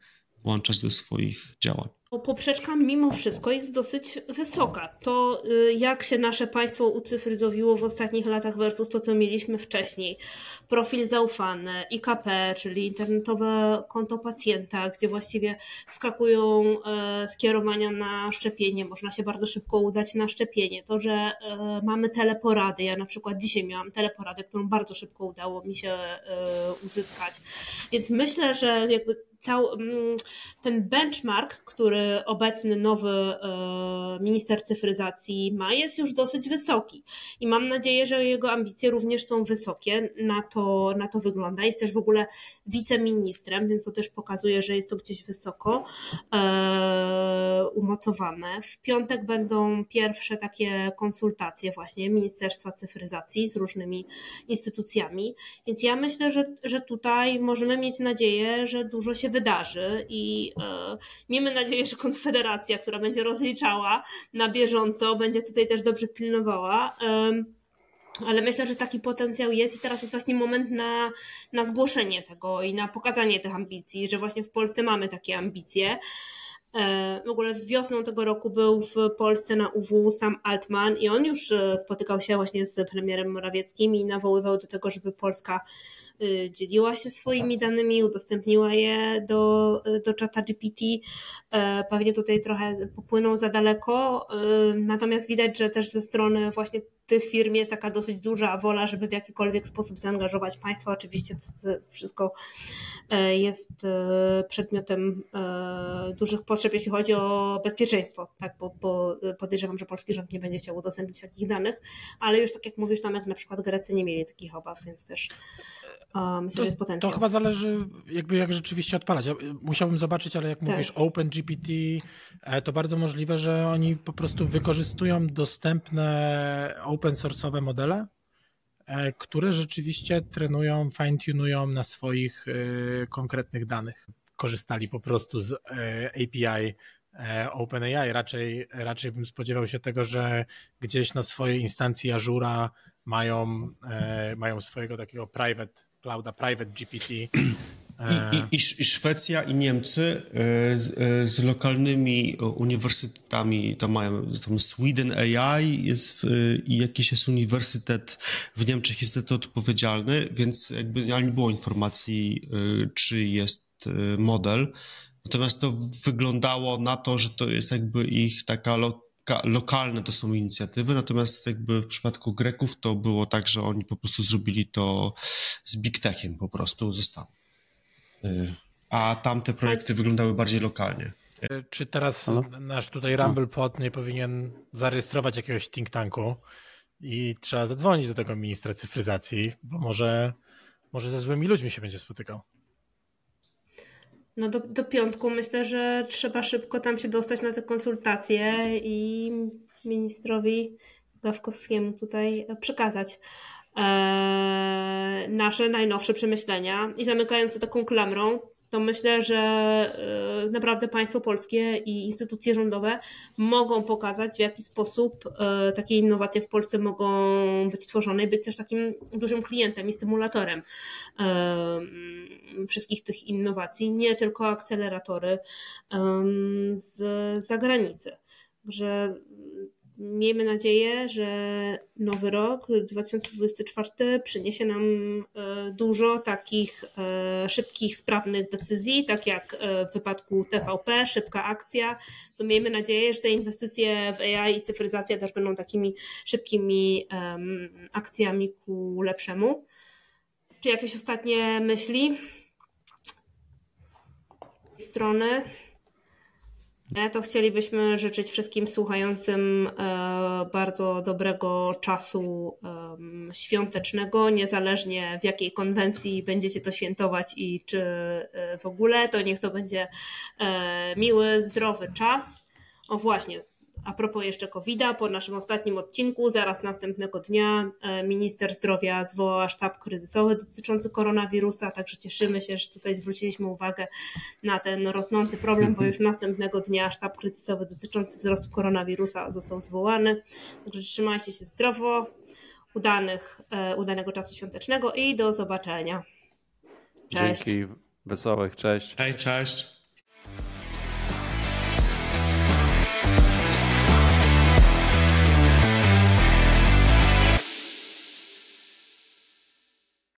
Speaker 4: włączać do swoich działań
Speaker 1: poprzeczka mimo wszystko jest dosyć wysoka. To y, jak się nasze państwo ucyfryzowiło w ostatnich latach versus to, co mieliśmy wcześniej. Profil zaufany, IKP, czyli internetowe konto pacjenta, gdzie właściwie wskakują e, skierowania na szczepienie, można się bardzo szybko udać na szczepienie. To, że e, mamy teleporady, ja na przykład dzisiaj miałam teleporadę, którą bardzo szybko udało mi się uzyskać. Więc myślę, że jakby cał, mm, ten benchmark, który obecny nowy e, minister cyfryzacji ma, jest już dosyć wysoki. I mam nadzieję, że jego ambicje również są wysokie. Na to, na to wygląda. Jest też w ogóle wiceministrem, więc to też pokazuje, że jest to gdzieś wysoko e, umocowane. W piątek będą pierwsze takie konsultacje właśnie Ministerstwa Cyfryzacji z różnymi instytucjami. Więc ja myślę, że, że tutaj możemy mieć nadzieję, że dużo się wydarzy i e, miejmy nadzieję, że Konfederacja, która będzie rozliczała na bieżąco, będzie tutaj też dobrze pilnowała. E, ale myślę, że taki potencjał jest i teraz jest właśnie moment na, na zgłoszenie tego i na pokazanie tych ambicji, że właśnie w Polsce mamy takie ambicje. E, w ogóle wiosną tego roku był w Polsce na UW sam Altman i on już e, spotykał się właśnie z premierem Morawieckim i nawoływał do tego, żeby Polska dzieliła się swoimi danymi, udostępniła je do, do czata GPT. E, pewnie tutaj trochę popłynął za daleko, y, natomiast widać, że też ze strony właśnie tych firm jest taka dosyć duża wola, żeby w jakikolwiek sposób zaangażować państwo. Oczywiście to wszystko e, jest e, przedmiotem dużych potrzeb, jeśli chodzi o bezpieczeństwo, tak, bo, bo podejrzewam, że polski rząd nie będzie chciał udostępnić takich danych, ale już tak jak mówisz, tam jak na przykład Grecy nie mieli takich obaw, więc też myślę, to, jest potencjał.
Speaker 3: To chyba zależy, jakby jak rzeczywiście odpalać. Ja musiałbym zobaczyć, ale jak tak. mówisz OpenGPT, e, to bardzo możliwe, że oni po prostu wykorzystują dostępne open source'owe modele, e, które rzeczywiście trenują, fine-tunują na swoich e, konkretnych danych. Korzystali po prostu z API OpenAI. Raczej, raczej bym spodziewał się tego, że gdzieś na swojej instancji Azura mają, mają swojego takiego private clouda Private GPT. I,
Speaker 4: i, i, I, Szwecja i Niemcy e, z, e, z, lokalnymi uniwersytetami, to mają tam Sweden AI jest i jakiś jest uniwersytet w Niemczech jest za to odpowiedzialny, więc jakby nie było informacji, e, czy jest model. Natomiast to wyglądało na to, że to jest jakby ich taka lo, lokalne to są inicjatywy, natomiast jakby w przypadku Greków to było tak, że oni po prostu zrobili to z Big Techiem po prostu zostało. Y, a tamte projekty wyglądały bardziej lokalnie.
Speaker 3: Y, czy teraz Halo? nasz tutaj RumblePod nie powinien zarejestrować jakiegoś think tanku i trzeba zadzwonić do tego ministra cyfryzacji, bo może, może ze złymi ludźmi się będzie spotykał.
Speaker 1: No do, do piątku myślę, że trzeba szybko tam się dostać na te konsultacje i ministrowi Gawkowskiemu tutaj przekazać e, nasze najnowsze przemyślenia. I zamykając to taką klamrą, to myślę, że e, naprawdę państwo polskie i instytucje rządowe mogą pokazać, w jaki sposób e, takie innowacje w Polsce mogą być tworzone i być też takim dużym klientem i stymulatorem e, wszystkich tych innowacji, nie tylko akceleratory z zagranicy. Że miejmy nadzieję, że nowy rok 2024 przyniesie nam e, dużo takich e, szybkich, sprawnych decyzji, tak jak e, w wypadku TVP, szybka akcja. To miejmy nadzieję, że te inwestycje w AI i cyfryzacja też będą takimi szybkimi akcjami ku lepszemu. Czy jakieś ostatnie myśli? Strony to chcielibyśmy życzyć wszystkim słuchającym e, bardzo dobrego czasu świątecznego, niezależnie w jakiej konwencji będziecie to świętować i czy e, w ogóle, to niech to będzie e, miły, zdrowy czas. O właśnie, a propos jeszcze COVID-a, po naszym ostatnim odcinku, zaraz następnego dnia e, minister zdrowia zwołała sztab kryzysowy dotyczący koronawirusa, także cieszymy się, że tutaj zwróciliśmy uwagę na ten rosnący problem, bo już następnego dnia sztab kryzysowy dotyczący wzrostu koronawirusa został zwołany. Także trzymajcie się zdrowo, udanych, udanego czasu świątecznego i do zobaczenia. Cześć.
Speaker 2: Dzięki, wesołych, cześć.
Speaker 4: Hej, cześć.